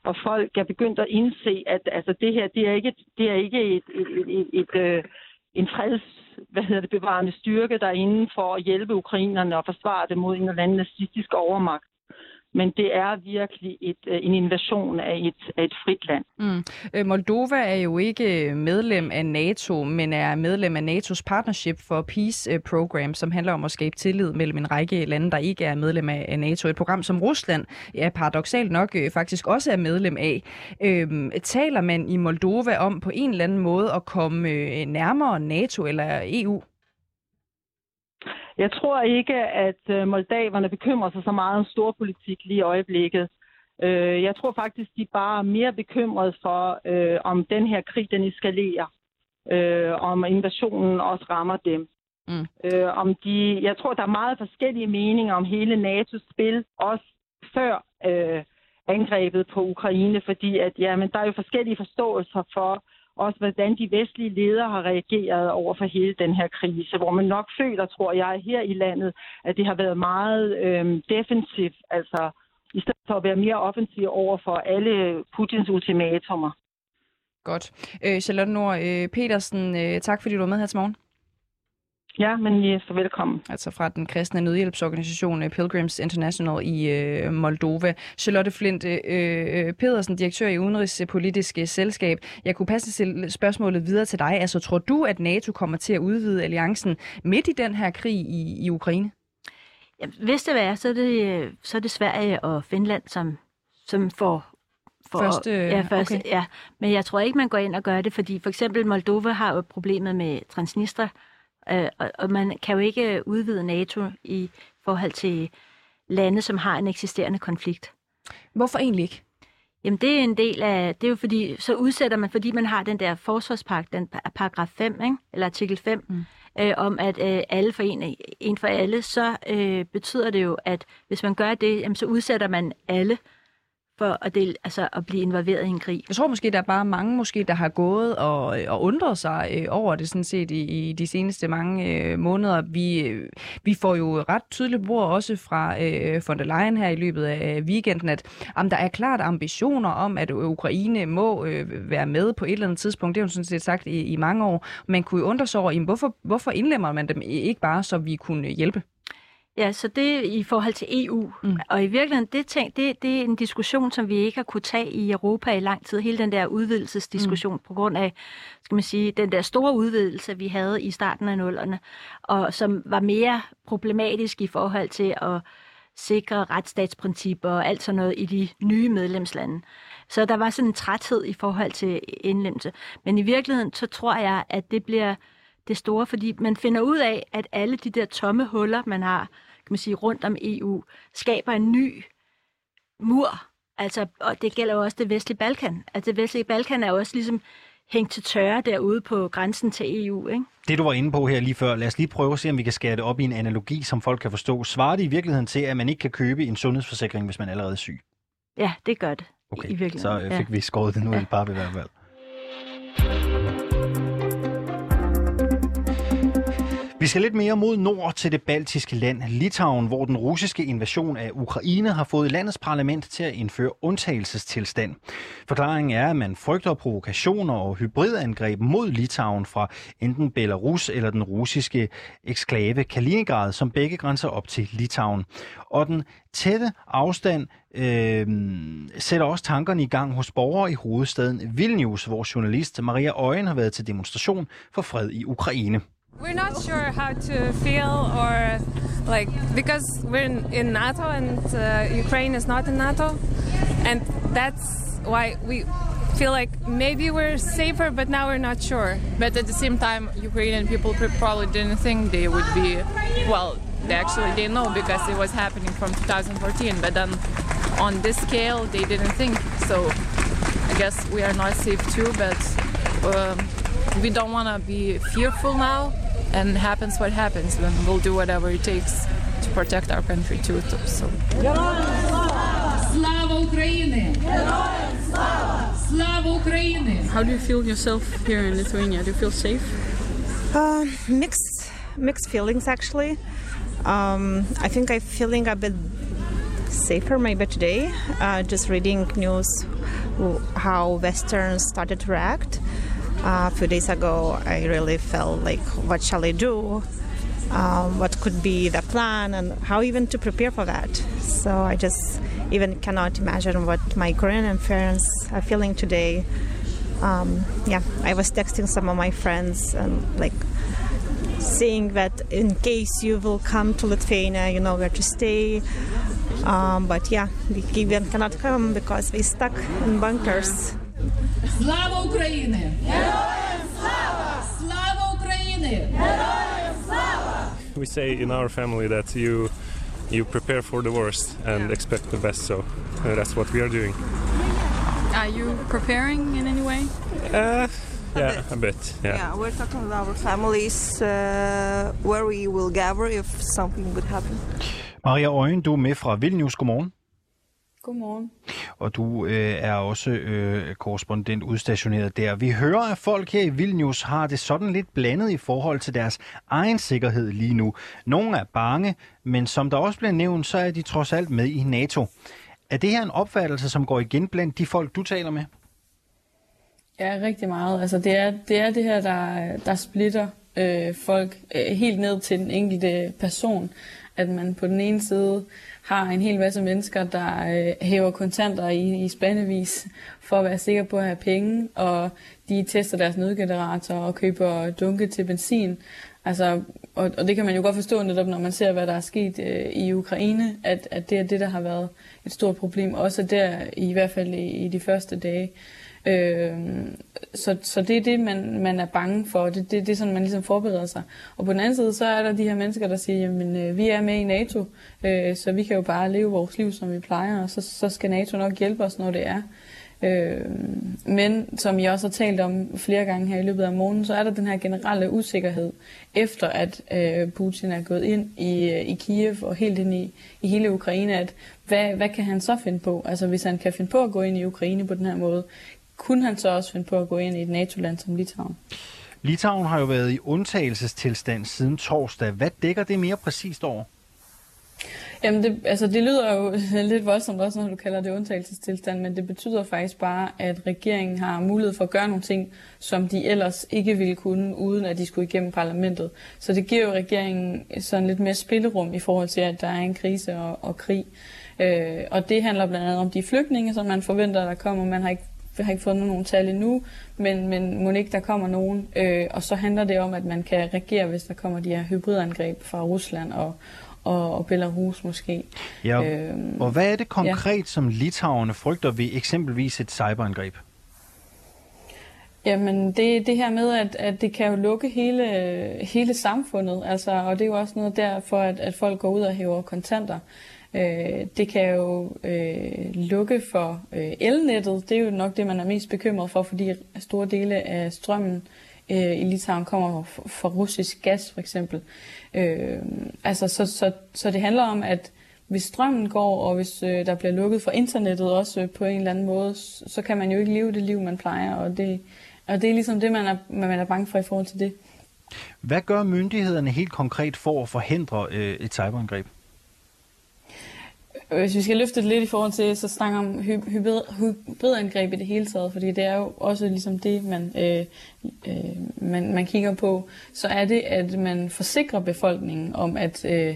Og folk er begyndt at indse, at altså, det her det er ikke, det er ikke et, et, et, et, et, øh, en freds hvad hedder det, bevarende styrke, der er inden for at hjælpe ukrainerne og forsvare dem mod en eller anden nazistisk overmagt men det er virkelig et, øh, en invasion af et, af et frit land. Mm. Øh, Moldova er jo ikke medlem af NATO, men er medlem af NATO's Partnership for Peace øh, Program, som handler om at skabe tillid mellem en række lande, der ikke er medlem af NATO. Et program, som Rusland ja, paradoxalt nok faktisk også er medlem af. Øhm, taler man i Moldova om på en eller anden måde at komme nærmere NATO eller EU? Jeg tror ikke, at øh, moldaverne bekymrer sig så meget om storpolitik lige i øjeblikket. Øh, jeg tror faktisk, de er bare mere bekymrede for, øh, om den her krig den eskalerer. Om invasionen også rammer dem. Mm. Om de, jeg tror, der er meget forskellige meninger om hele NATO's spil, også før øh, angrebet på Ukraine, fordi at, jamen, der er jo forskellige forståelser for, også hvordan de vestlige ledere har reageret over for hele den her krise, hvor man nok føler, tror jeg, her i landet, at det har været meget øh, defensivt, altså i stedet for at være mere offensiv over for alle Putins ultimatumer. Godt. Øh, Charlotte Nord øh, Petersen, øh, tak fordi du var med her til morgen. Ja, men I er så velkommen. Altså fra den kristne nødhjælpsorganisation øh, Pilgrims International i øh, Moldova. Charlotte Flint øh, øh, Pedersen, direktør i Udenrigspolitiske Selskab. Jeg kunne passe til spørgsmålet videre til dig. Altså, tror du, at NATO kommer til at udvide alliancen midt i den her krig i, i Ukraine? Ja, hvis det er, så er det, så er det Sverige og Finland, som, som får for, første, ja, første, okay. ja. Men jeg tror ikke, man går ind og gør det, fordi for eksempel Moldova har jo problemet med Transnistria, Øh, og, og man kan jo ikke udvide NATO i forhold til lande, som har en eksisterende konflikt. Hvorfor egentlig ikke? Jamen det er en del af, det er jo fordi, så udsætter man, fordi man har den der forsvarspagt, den paragraf 5, ikke? eller artikel 5, mm. øh, om at øh, alle for en, en for alle, så øh, betyder det jo, at hvis man gør det, jamen, så udsætter man alle for at, del, altså at blive involveret i en krig. Jeg tror måske, der er bare mange, måske, der har gået og, øh, og undret sig øh, over det sådan set i, i de seneste mange øh, måneder. Vi, øh, vi får jo ret tydeligt bord også fra øh, von der Leyen her i løbet af øh, weekenden, at om der er klart ambitioner om, at Ukraine må øh, være med på et eller andet tidspunkt. Det har hun sådan set sagt i, i mange år. Man kunne jo undre sig over, jamen, hvorfor, hvorfor indlemmer man dem ikke bare, så vi kunne hjælpe? Ja, så det i forhold til EU. Mm. Og i virkeligheden, det, ting, det, det er en diskussion, som vi ikke har kunne tage i Europa i lang tid. Hele den der udvidelsesdiskussion mm. på grund af, skal man sige, den der store udvidelse, vi havde i starten af nullerne, og som var mere problematisk i forhold til at sikre retsstatsprincipper og alt sådan noget i de nye medlemslande. Så der var sådan en træthed i forhold til indlemmelse. Men i virkeligheden, så tror jeg, at det bliver det store, fordi man finder ud af, at alle de der tomme huller, man har kan man sige, rundt om EU, skaber en ny mur. Altså, og det gælder jo også det vestlige Balkan. Altså, det vestlige Balkan er jo også ligesom hængt til tørre derude på grænsen til EU. Ikke? Det, du var inde på her lige før, lad os lige prøve at se, om vi kan skære det op i en analogi, som folk kan forstå. Svarer det i virkeligheden til, at man ikke kan købe en sundhedsforsikring, hvis man allerede er syg? Ja, det gør det. Okay, i virkeligheden. så øh, fik ja. vi skåret det nu ja. i par i hvert fald. Vi skal lidt mere mod nord til det baltiske land Litauen, hvor den russiske invasion af Ukraine har fået landets parlament til at indføre undtagelsestilstand. Forklaringen er, at man frygter provokationer og hybridangreb mod Litauen fra enten Belarus eller den russiske eksklave Kaliningrad, som begge grænser op til Litauen. Og den tætte afstand øh, sætter også tankerne i gang hos borgere i hovedstaden Vilnius, hvor journalist Maria Øjen har været til demonstration for fred i Ukraine. We're not sure how to feel or like because we're in, in NATO and uh, Ukraine is not in NATO, and that's why we feel like maybe we're safer, but now we're not sure. But at the same time, Ukrainian people probably didn't think they would be well. They actually they know because it was happening from 2014, but then on this scale they didn't think. So I guess we are not safe too, but. Um, we don't want to be fearful now and happens what happens, then we'll do whatever it takes to protect our country too. So. How do you feel yourself here in Lithuania? Do you feel safe? Uh, mixed, mixed feelings actually. Um, I think I'm feeling a bit safer maybe today. Uh, just reading news how Westerns started to react. A few days ago, I really felt like, what shall I do? Um, what could be the plan and how even to prepare for that. So I just even cannot imagine what my Korean parents are feeling today. Um, yeah, I was texting some of my friends and like saying that in case you will come to Lithuania, you know where to stay. Um, but yeah, we even cannot come because we stuck in bunkers. Слава Україні! Героям слава! Слава Україні! Героям слава! We say in our family that you you prepare for the worst and yeah. expect the best. So uh, that's what we are doing. Are you preparing in any way? Uh, yeah, a bit. Yeah. yeah, we're talking with our families uh, where we will gather if something would happen. Maria Øjen, du er med fra Vilnius. Godmorgen. Godmorgen. Og du øh, er også øh, korrespondent udstationeret der. Vi hører, at folk her i Vilnius har det sådan lidt blandet i forhold til deres egen sikkerhed lige nu. Nogle er bange, men som der også bliver nævnt, så er de trods alt med i NATO. Er det her en opfattelse, som går igen blandt de folk, du taler med? Ja, rigtig meget. Altså, det, er, det er det her, der, der splitter øh, folk øh, helt ned til den enkelte person. At man på den ene side har en hel masse mennesker, der øh, hæver kontanter i, i spandevis for at være sikker på at have penge, og de tester deres nødgenerator og køber dunke til benzin. Altså, og, og det kan man jo godt forstå netop, når man ser, hvad der er sket øh, i Ukraine, at, at det er det, der har været et stort problem, også der i hvert fald i, i de første dage. Øh, Øhm, så, så det er det, man, man er bange for. Det, det, det er sådan, man ligesom forbereder sig. Og på den anden side, så er der de her mennesker, der siger, jamen øh, vi er med i NATO, øh, så vi kan jo bare leve vores liv, som vi plejer, og så, så skal NATO nok hjælpe os, når det er. Øh, men som jeg også har talt om flere gange her i løbet af morgenen, så er der den her generelle usikkerhed, efter at øh, Putin er gået ind i, øh, i Kiev og helt ind i, i hele Ukraine, at hvad, hvad kan han så finde på? Altså hvis han kan finde på at gå ind i Ukraine på den her måde, kunne han så også finde på at gå ind i et NATO-land som Litauen? Litauen har jo været i undtagelsestilstand siden torsdag. Hvad dækker det mere præcist over? Jamen, det, altså, det lyder jo lidt voldsomt også, når du kalder det undtagelsestilstand, men det betyder faktisk bare, at regeringen har mulighed for at gøre nogle ting, som de ellers ikke ville kunne, uden at de skulle igennem parlamentet. Så det giver jo regeringen sådan lidt mere spillerum i forhold til, at der er en krise og, og krig. Øh, og det handler blandt andet om de flygtninge, som man forventer, der kommer. Man har ikke jeg har ikke fået nogen tal endnu, men, men må ikke der kommer nogen. Øh, og så handler det om, at man kan reagere, hvis der kommer de her hybridangreb fra Rusland og, og, og Belarus måske. Ja, øhm, og hvad er det konkret, ja. som litauerne frygter ved eksempelvis et cyberangreb? Jamen, det det her med, at, at det kan jo lukke hele, hele samfundet, altså, og det er jo også noget derfor, at, at folk går ud og hæver kontanter. Øh, Øh, det kan jo øh, lukke for øh, elnettet. Det er jo nok det, man er mest bekymret for, fordi store dele af strømmen øh, i Litauen kommer fra russisk gas, for eksempel. Øh, altså, så, så, så det handler om, at hvis strømmen går, og hvis øh, der bliver lukket for internettet også øh, på en eller anden måde, så kan man jo ikke leve det liv, man plejer, og det, og det er ligesom det, man er, man er bange for i forhold til det. Hvad gør myndighederne helt konkret for at forhindre øh, et cyberangreb? Hvis vi skal løfte det lidt i forhold til, så snakker om hybrid, hybridangreb i det hele taget, fordi det er jo også ligesom det, man, øh, øh, man, man kigger på, så er det, at man forsikrer befolkningen om, at, øh,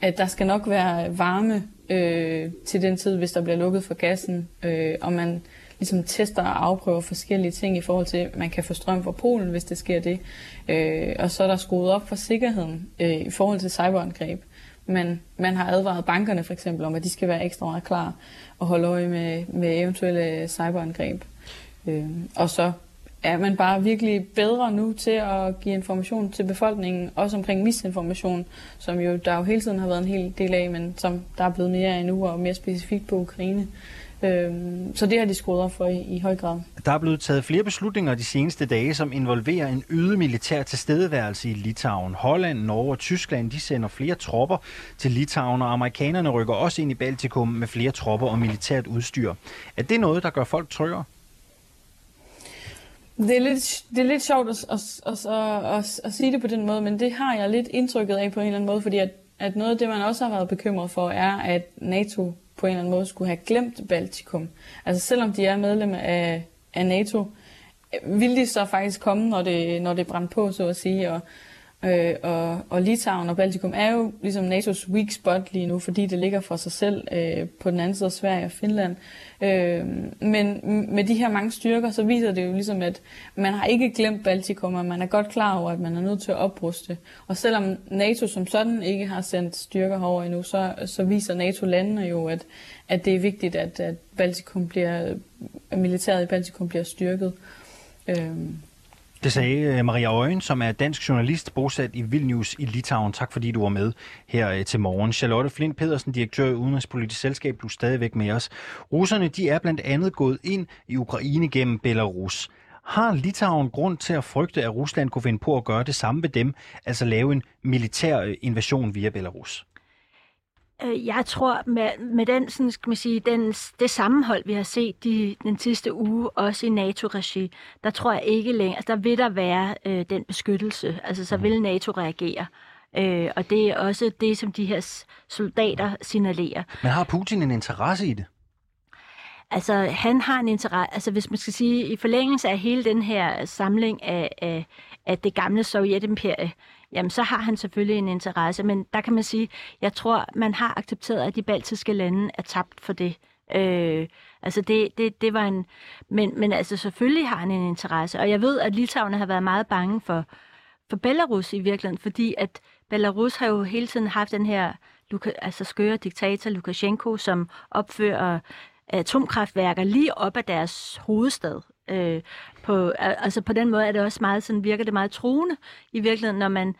at der skal nok være varme øh, til den tid, hvis der bliver lukket for gassen, øh, og man ligesom tester og afprøver forskellige ting i forhold til, at man kan få strøm fra Polen, hvis det sker det. Øh, og så er der skruet op for sikkerheden øh, i forhold til cyberangreb. Men man har advaret bankerne for eksempel om, at de skal være ekstra meget klar og holde øje med, med eventuelle cyberangreb. Øh, og så er man bare virkelig bedre nu til at give information til befolkningen, også omkring misinformation, som jo der jo hele tiden har været en hel del af, men som der er blevet mere endnu og mere specifikt på Ukraine. Øhm, så det har de skruet op for i, i høj grad. Der er blevet taget flere beslutninger de seneste dage, som involverer en øget militær tilstedeværelse i Litauen. Holland, Norge og Tyskland de sender flere tropper til Litauen, og amerikanerne rykker også ind i Baltikum med flere tropper og militært udstyr. Er det noget, der gør folk tryggere? Det er lidt, det er lidt sjovt at, at, at, at, at, at sige det på den måde, men det har jeg lidt indtrykket af på en eller anden måde, fordi at, at noget af det, man også har været bekymret for, er, at NATO på en eller anden måde skulle have glemt Baltikum. Altså selvom de er medlem af, af NATO, vil de så faktisk komme, når det, når det brændte på, så at sige, og, øh, og, og Litauen og Baltikum er jo ligesom NATO's weak spot lige nu, fordi det ligger for sig selv øh, på den anden side af Sverige og Finland. Øh, men med de her mange styrker, så viser det jo ligesom, at man har ikke glemt Baltikum, og man er godt klar over, at man er nødt til at opruste. Og selvom NATO som sådan ikke har sendt styrker herover endnu, så, så viser NATO-landene jo, at, at det er vigtigt, at, at Baltikum bliver, at militæret i Baltikum bliver styrket. Øh, det sagde øh, Maria Øjen, som er dansk journalist bosat i Vilnius i Litauen. Tak fordi du var med her øh, til morgen. Charlotte Flint Pedersen, direktør i Udenrigspolitisk Selskab, du er stadigvæk med os. Russerne de er blandt andet gået ind i Ukraine gennem Belarus. Har Litauen grund til at frygte, at Rusland kunne finde på at gøre det samme ved dem, altså lave en militær øh, invasion via Belarus? Øh, jeg tror, med, med den, sådan, skal man sige, den, det sammenhold, vi har set de, den sidste uge, også i NATO-regi, der tror jeg ikke længere, altså, der vil der være øh, den beskyttelse. Altså, så vil NATO reagere. Øh, og det er også det, som de her soldater signalerer. Men har Putin en interesse i det? Altså, han har en interesse, altså hvis man skal sige, i forlængelse af hele den her samling af, af, af det gamle Sovjetimperie, jamen så har han selvfølgelig en interesse. Men der kan man sige, jeg tror, man har accepteret, at de baltiske lande er tabt for det. Øh, altså det, det, det var en... Men, men altså selvfølgelig har han en interesse. Og jeg ved, at Litauen har været meget bange for, for Belarus i virkeligheden, fordi at Belarus har jo hele tiden haft den her altså skøre diktator Lukashenko, som opfører atomkraftværker lige op ad deres hovedstad. Øh, på, altså på den måde er det også meget sådan, virker det meget truende i virkeligheden, når man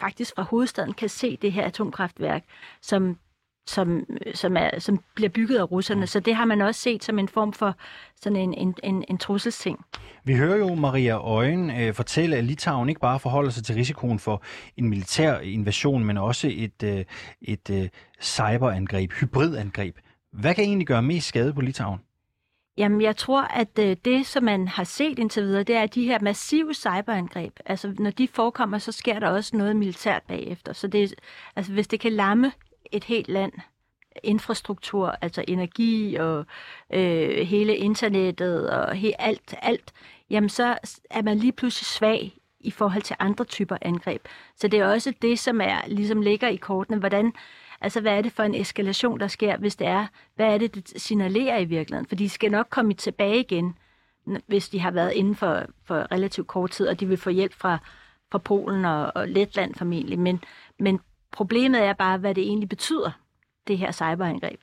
faktisk fra hovedstaden kan se det her atomkraftværk, som som, som, er, som bliver bygget af russerne. Så det har man også set som en form for sådan en, en, en, en trusselsting. Vi hører jo Maria Øjen øh, fortælle, at Litauen ikke bare forholder sig til risikoen for en militær invasion, men også et, øh, et øh, cyberangreb, hybridangreb. Hvad kan egentlig gøre mest skade på Litauen? Jamen, jeg tror, at øh, det, som man har set indtil videre, det er de her massive cyberangreb. Altså, når de forekommer, så sker der også noget militært bagefter. Så det, altså, hvis det kan lamme et helt land, infrastruktur, altså energi og øh, hele internettet og he, alt, alt, jamen så er man lige pludselig svag i forhold til andre typer angreb. Så det er også det, som er ligesom ligger i kortene. Hvordan, altså hvad er det for en eskalation, der sker, hvis det er? Hvad er det, det signalerer i virkeligheden? For de skal nok komme tilbage igen, hvis de har været inden for, for relativt kort tid, og de vil få hjælp fra, fra Polen og, og Letland formentlig. Men, men problemet er bare, hvad det egentlig betyder, det her cyberangreb.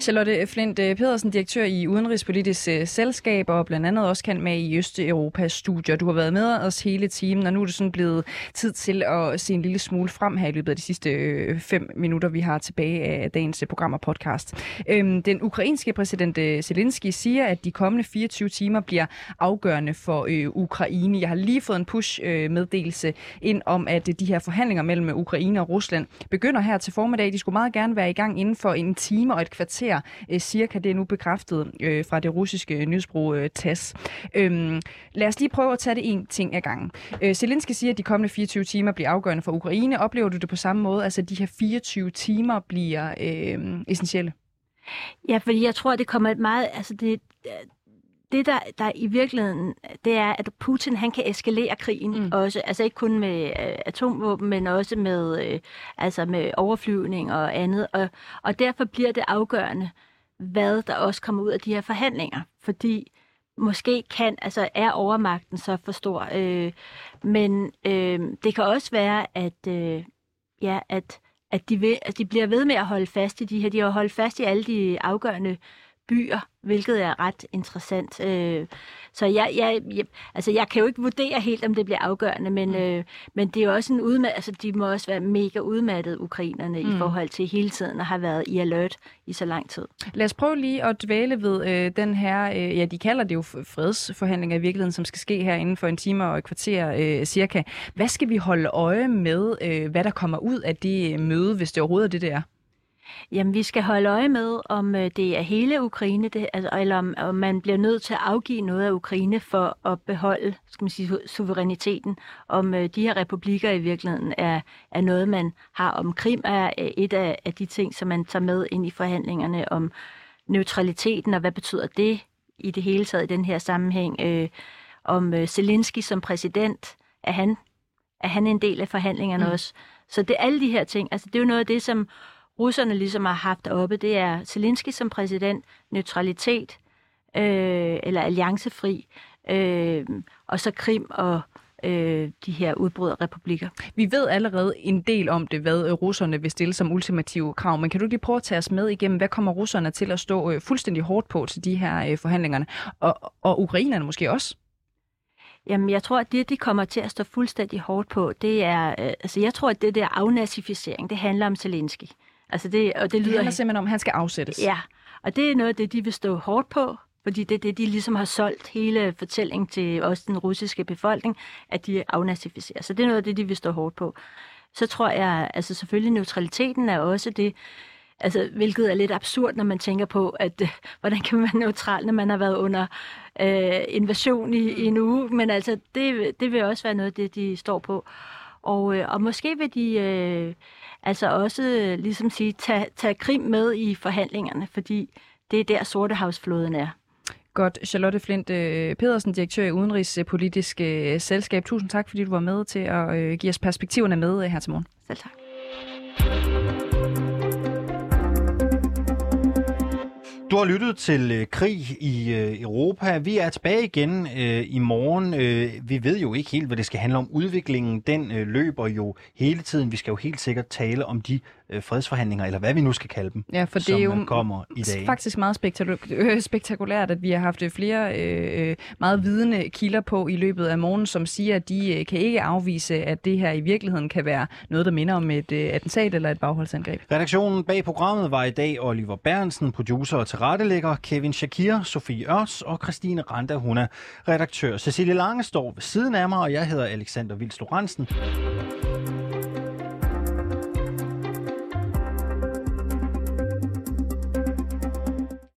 Charlotte Flint øh, Pedersen, direktør i Udenrigspolitisk øh, Selskab, og blandt andet også kendt med i Østeuropas studier. Du har været med os hele timen, og nu er det sådan blevet tid til at se en lille smule frem her i løbet af de sidste øh, fem minutter, vi har tilbage af dagens program og podcast. Øhm, den ukrainske præsident Zelensky siger, at de kommende 24 timer bliver afgørende for Ukraine. Jeg har lige fået en push-meddelelse ind om, at de her forhandlinger mellem Ukraine og Rusland begynder her til formiddag. De skulle meget gerne være i gang inden for en time og et kvarter øh, cirka. Det er nu bekræftet øh, fra det russiske nyhedsbrug øh, øh TASS. Øhm, lad os lige prøve at tage det en ting ad gangen. Øh, Zelensky siger, at de kommende 24 timer bliver afgørende for Ukraine. Oplever du det på samme måde? Altså, at de her 24 timer bliver øh, essentielle? Ja, fordi jeg tror, det kommer et meget... Altså det, det, der, der i virkeligheden, det er, at Putin han kan eskalere krigen mm. også. Altså ikke kun med øh, atomvåben, men også med, øh, altså med overflyvning og andet. Og, og derfor bliver det afgørende, hvad der også kommer ud af de her forhandlinger. Fordi måske kan, altså er overmagten så for stor. Øh, men øh, det kan også være, at, øh, ja, at, at, de vil, at de bliver ved med at holde fast i de her. De har holdt fast i alle de afgørende byer, hvilket er ret interessant. Øh, så jeg, jeg, jeg, altså jeg kan jo ikke vurdere helt, om det bliver afgørende, men, mm. øh, men det er jo også en udmat, altså de må også være mega udmattet, ukrainerne, mm. i forhold til hele tiden at have været i alert i så lang tid. Lad os prøve lige at dvæle ved øh, den her, øh, ja de kalder det jo fredsforhandlinger i virkeligheden, som skal ske her inden for en time og et kvarter øh, cirka. Hvad skal vi holde øje med, øh, hvad der kommer ud af det møde, hvis det overhovedet er det, det er? Jamen, vi skal holde øje med, om øh, det er hele Ukraine, det, altså, eller om, om man bliver nødt til at afgive noget af Ukraine for at beholde skal man sige, suveræniteten. Om øh, de her republikker i virkeligheden er, er noget, man har. Om Krim er et af, af de ting, som man tager med ind i forhandlingerne om neutraliteten, og hvad betyder det i det hele taget i den her sammenhæng. Øh, om øh, Zelensky som præsident, er han, er han en del af forhandlingerne mm. også? Så det er alle de her ting. Altså, det er jo noget af det, som russerne ligesom har haft oppe, det er Zelensky som præsident, neutralitet øh, eller alliancefri, øh, og så Krim og øh, de her udbryderrepublikker. Vi ved allerede en del om det, hvad russerne vil stille som ultimative krav, men kan du lige prøve at tage os med igennem, hvad kommer russerne til at stå øh, fuldstændig hårdt på til de her øh, forhandlingerne, og, og ukrainerne måske også? Jamen, jeg tror, at det, de kommer til at stå fuldstændig hårdt på, det er, øh, altså jeg tror, at det der afnazificering, det handler om Zelensky. Altså det, og det lyder... Det handler simpelthen om, at han skal afsættes. Ja, og det er noget af det, de vil stå hårdt på, fordi det er det, de ligesom har solgt hele fortællingen til også den russiske befolkning, at de afnazificerer. Så det er noget af det, de vil stå hårdt på. Så tror jeg, altså selvfølgelig neutraliteten er også det, altså, hvilket er lidt absurd, når man tænker på, at øh, hvordan kan man være neutral, når man har været under øh, invasion i, i en uge. Men altså, det, det vil også være noget af det, de står på. Og, øh, og måske vil de... Øh, altså også øh, ligesom sige, tage, tage Krim med i forhandlingerne, fordi det er der Sortehavsflåden er. Godt. Charlotte Flint øh, Pedersen, direktør i Udenrigspolitisk øh, Selskab. Tusind tak, fordi du var med til at give os perspektiverne med her til morgen. Selv tak. Du har lyttet til øh, krig i øh, Europa. Vi er tilbage igen øh, i morgen. Øh, vi ved jo ikke helt, hvad det skal handle om. Udviklingen, den øh, løber jo hele tiden. Vi skal jo helt sikkert tale om de øh, fredsforhandlinger, eller hvad vi nu skal kalde dem, Ja, for det som er jo øh, kommer i dag. faktisk meget øh, spektakulært, at vi har haft flere øh, meget vidende kilder på i løbet af morgen, som siger, at de øh, kan ikke afvise, at det her i virkeligheden kan være noget, der minder om et øh, attentat eller et bagholdsangreb. Redaktionen bag programmet var i dag Oliver Bernsen, producer og tilrettelægger, Kevin Shakir, Sofie Ørs og Christine Randa, hun er redaktør. Cecilie Lange står ved siden af mig, og jeg hedder Alexander Vils Lorentzen.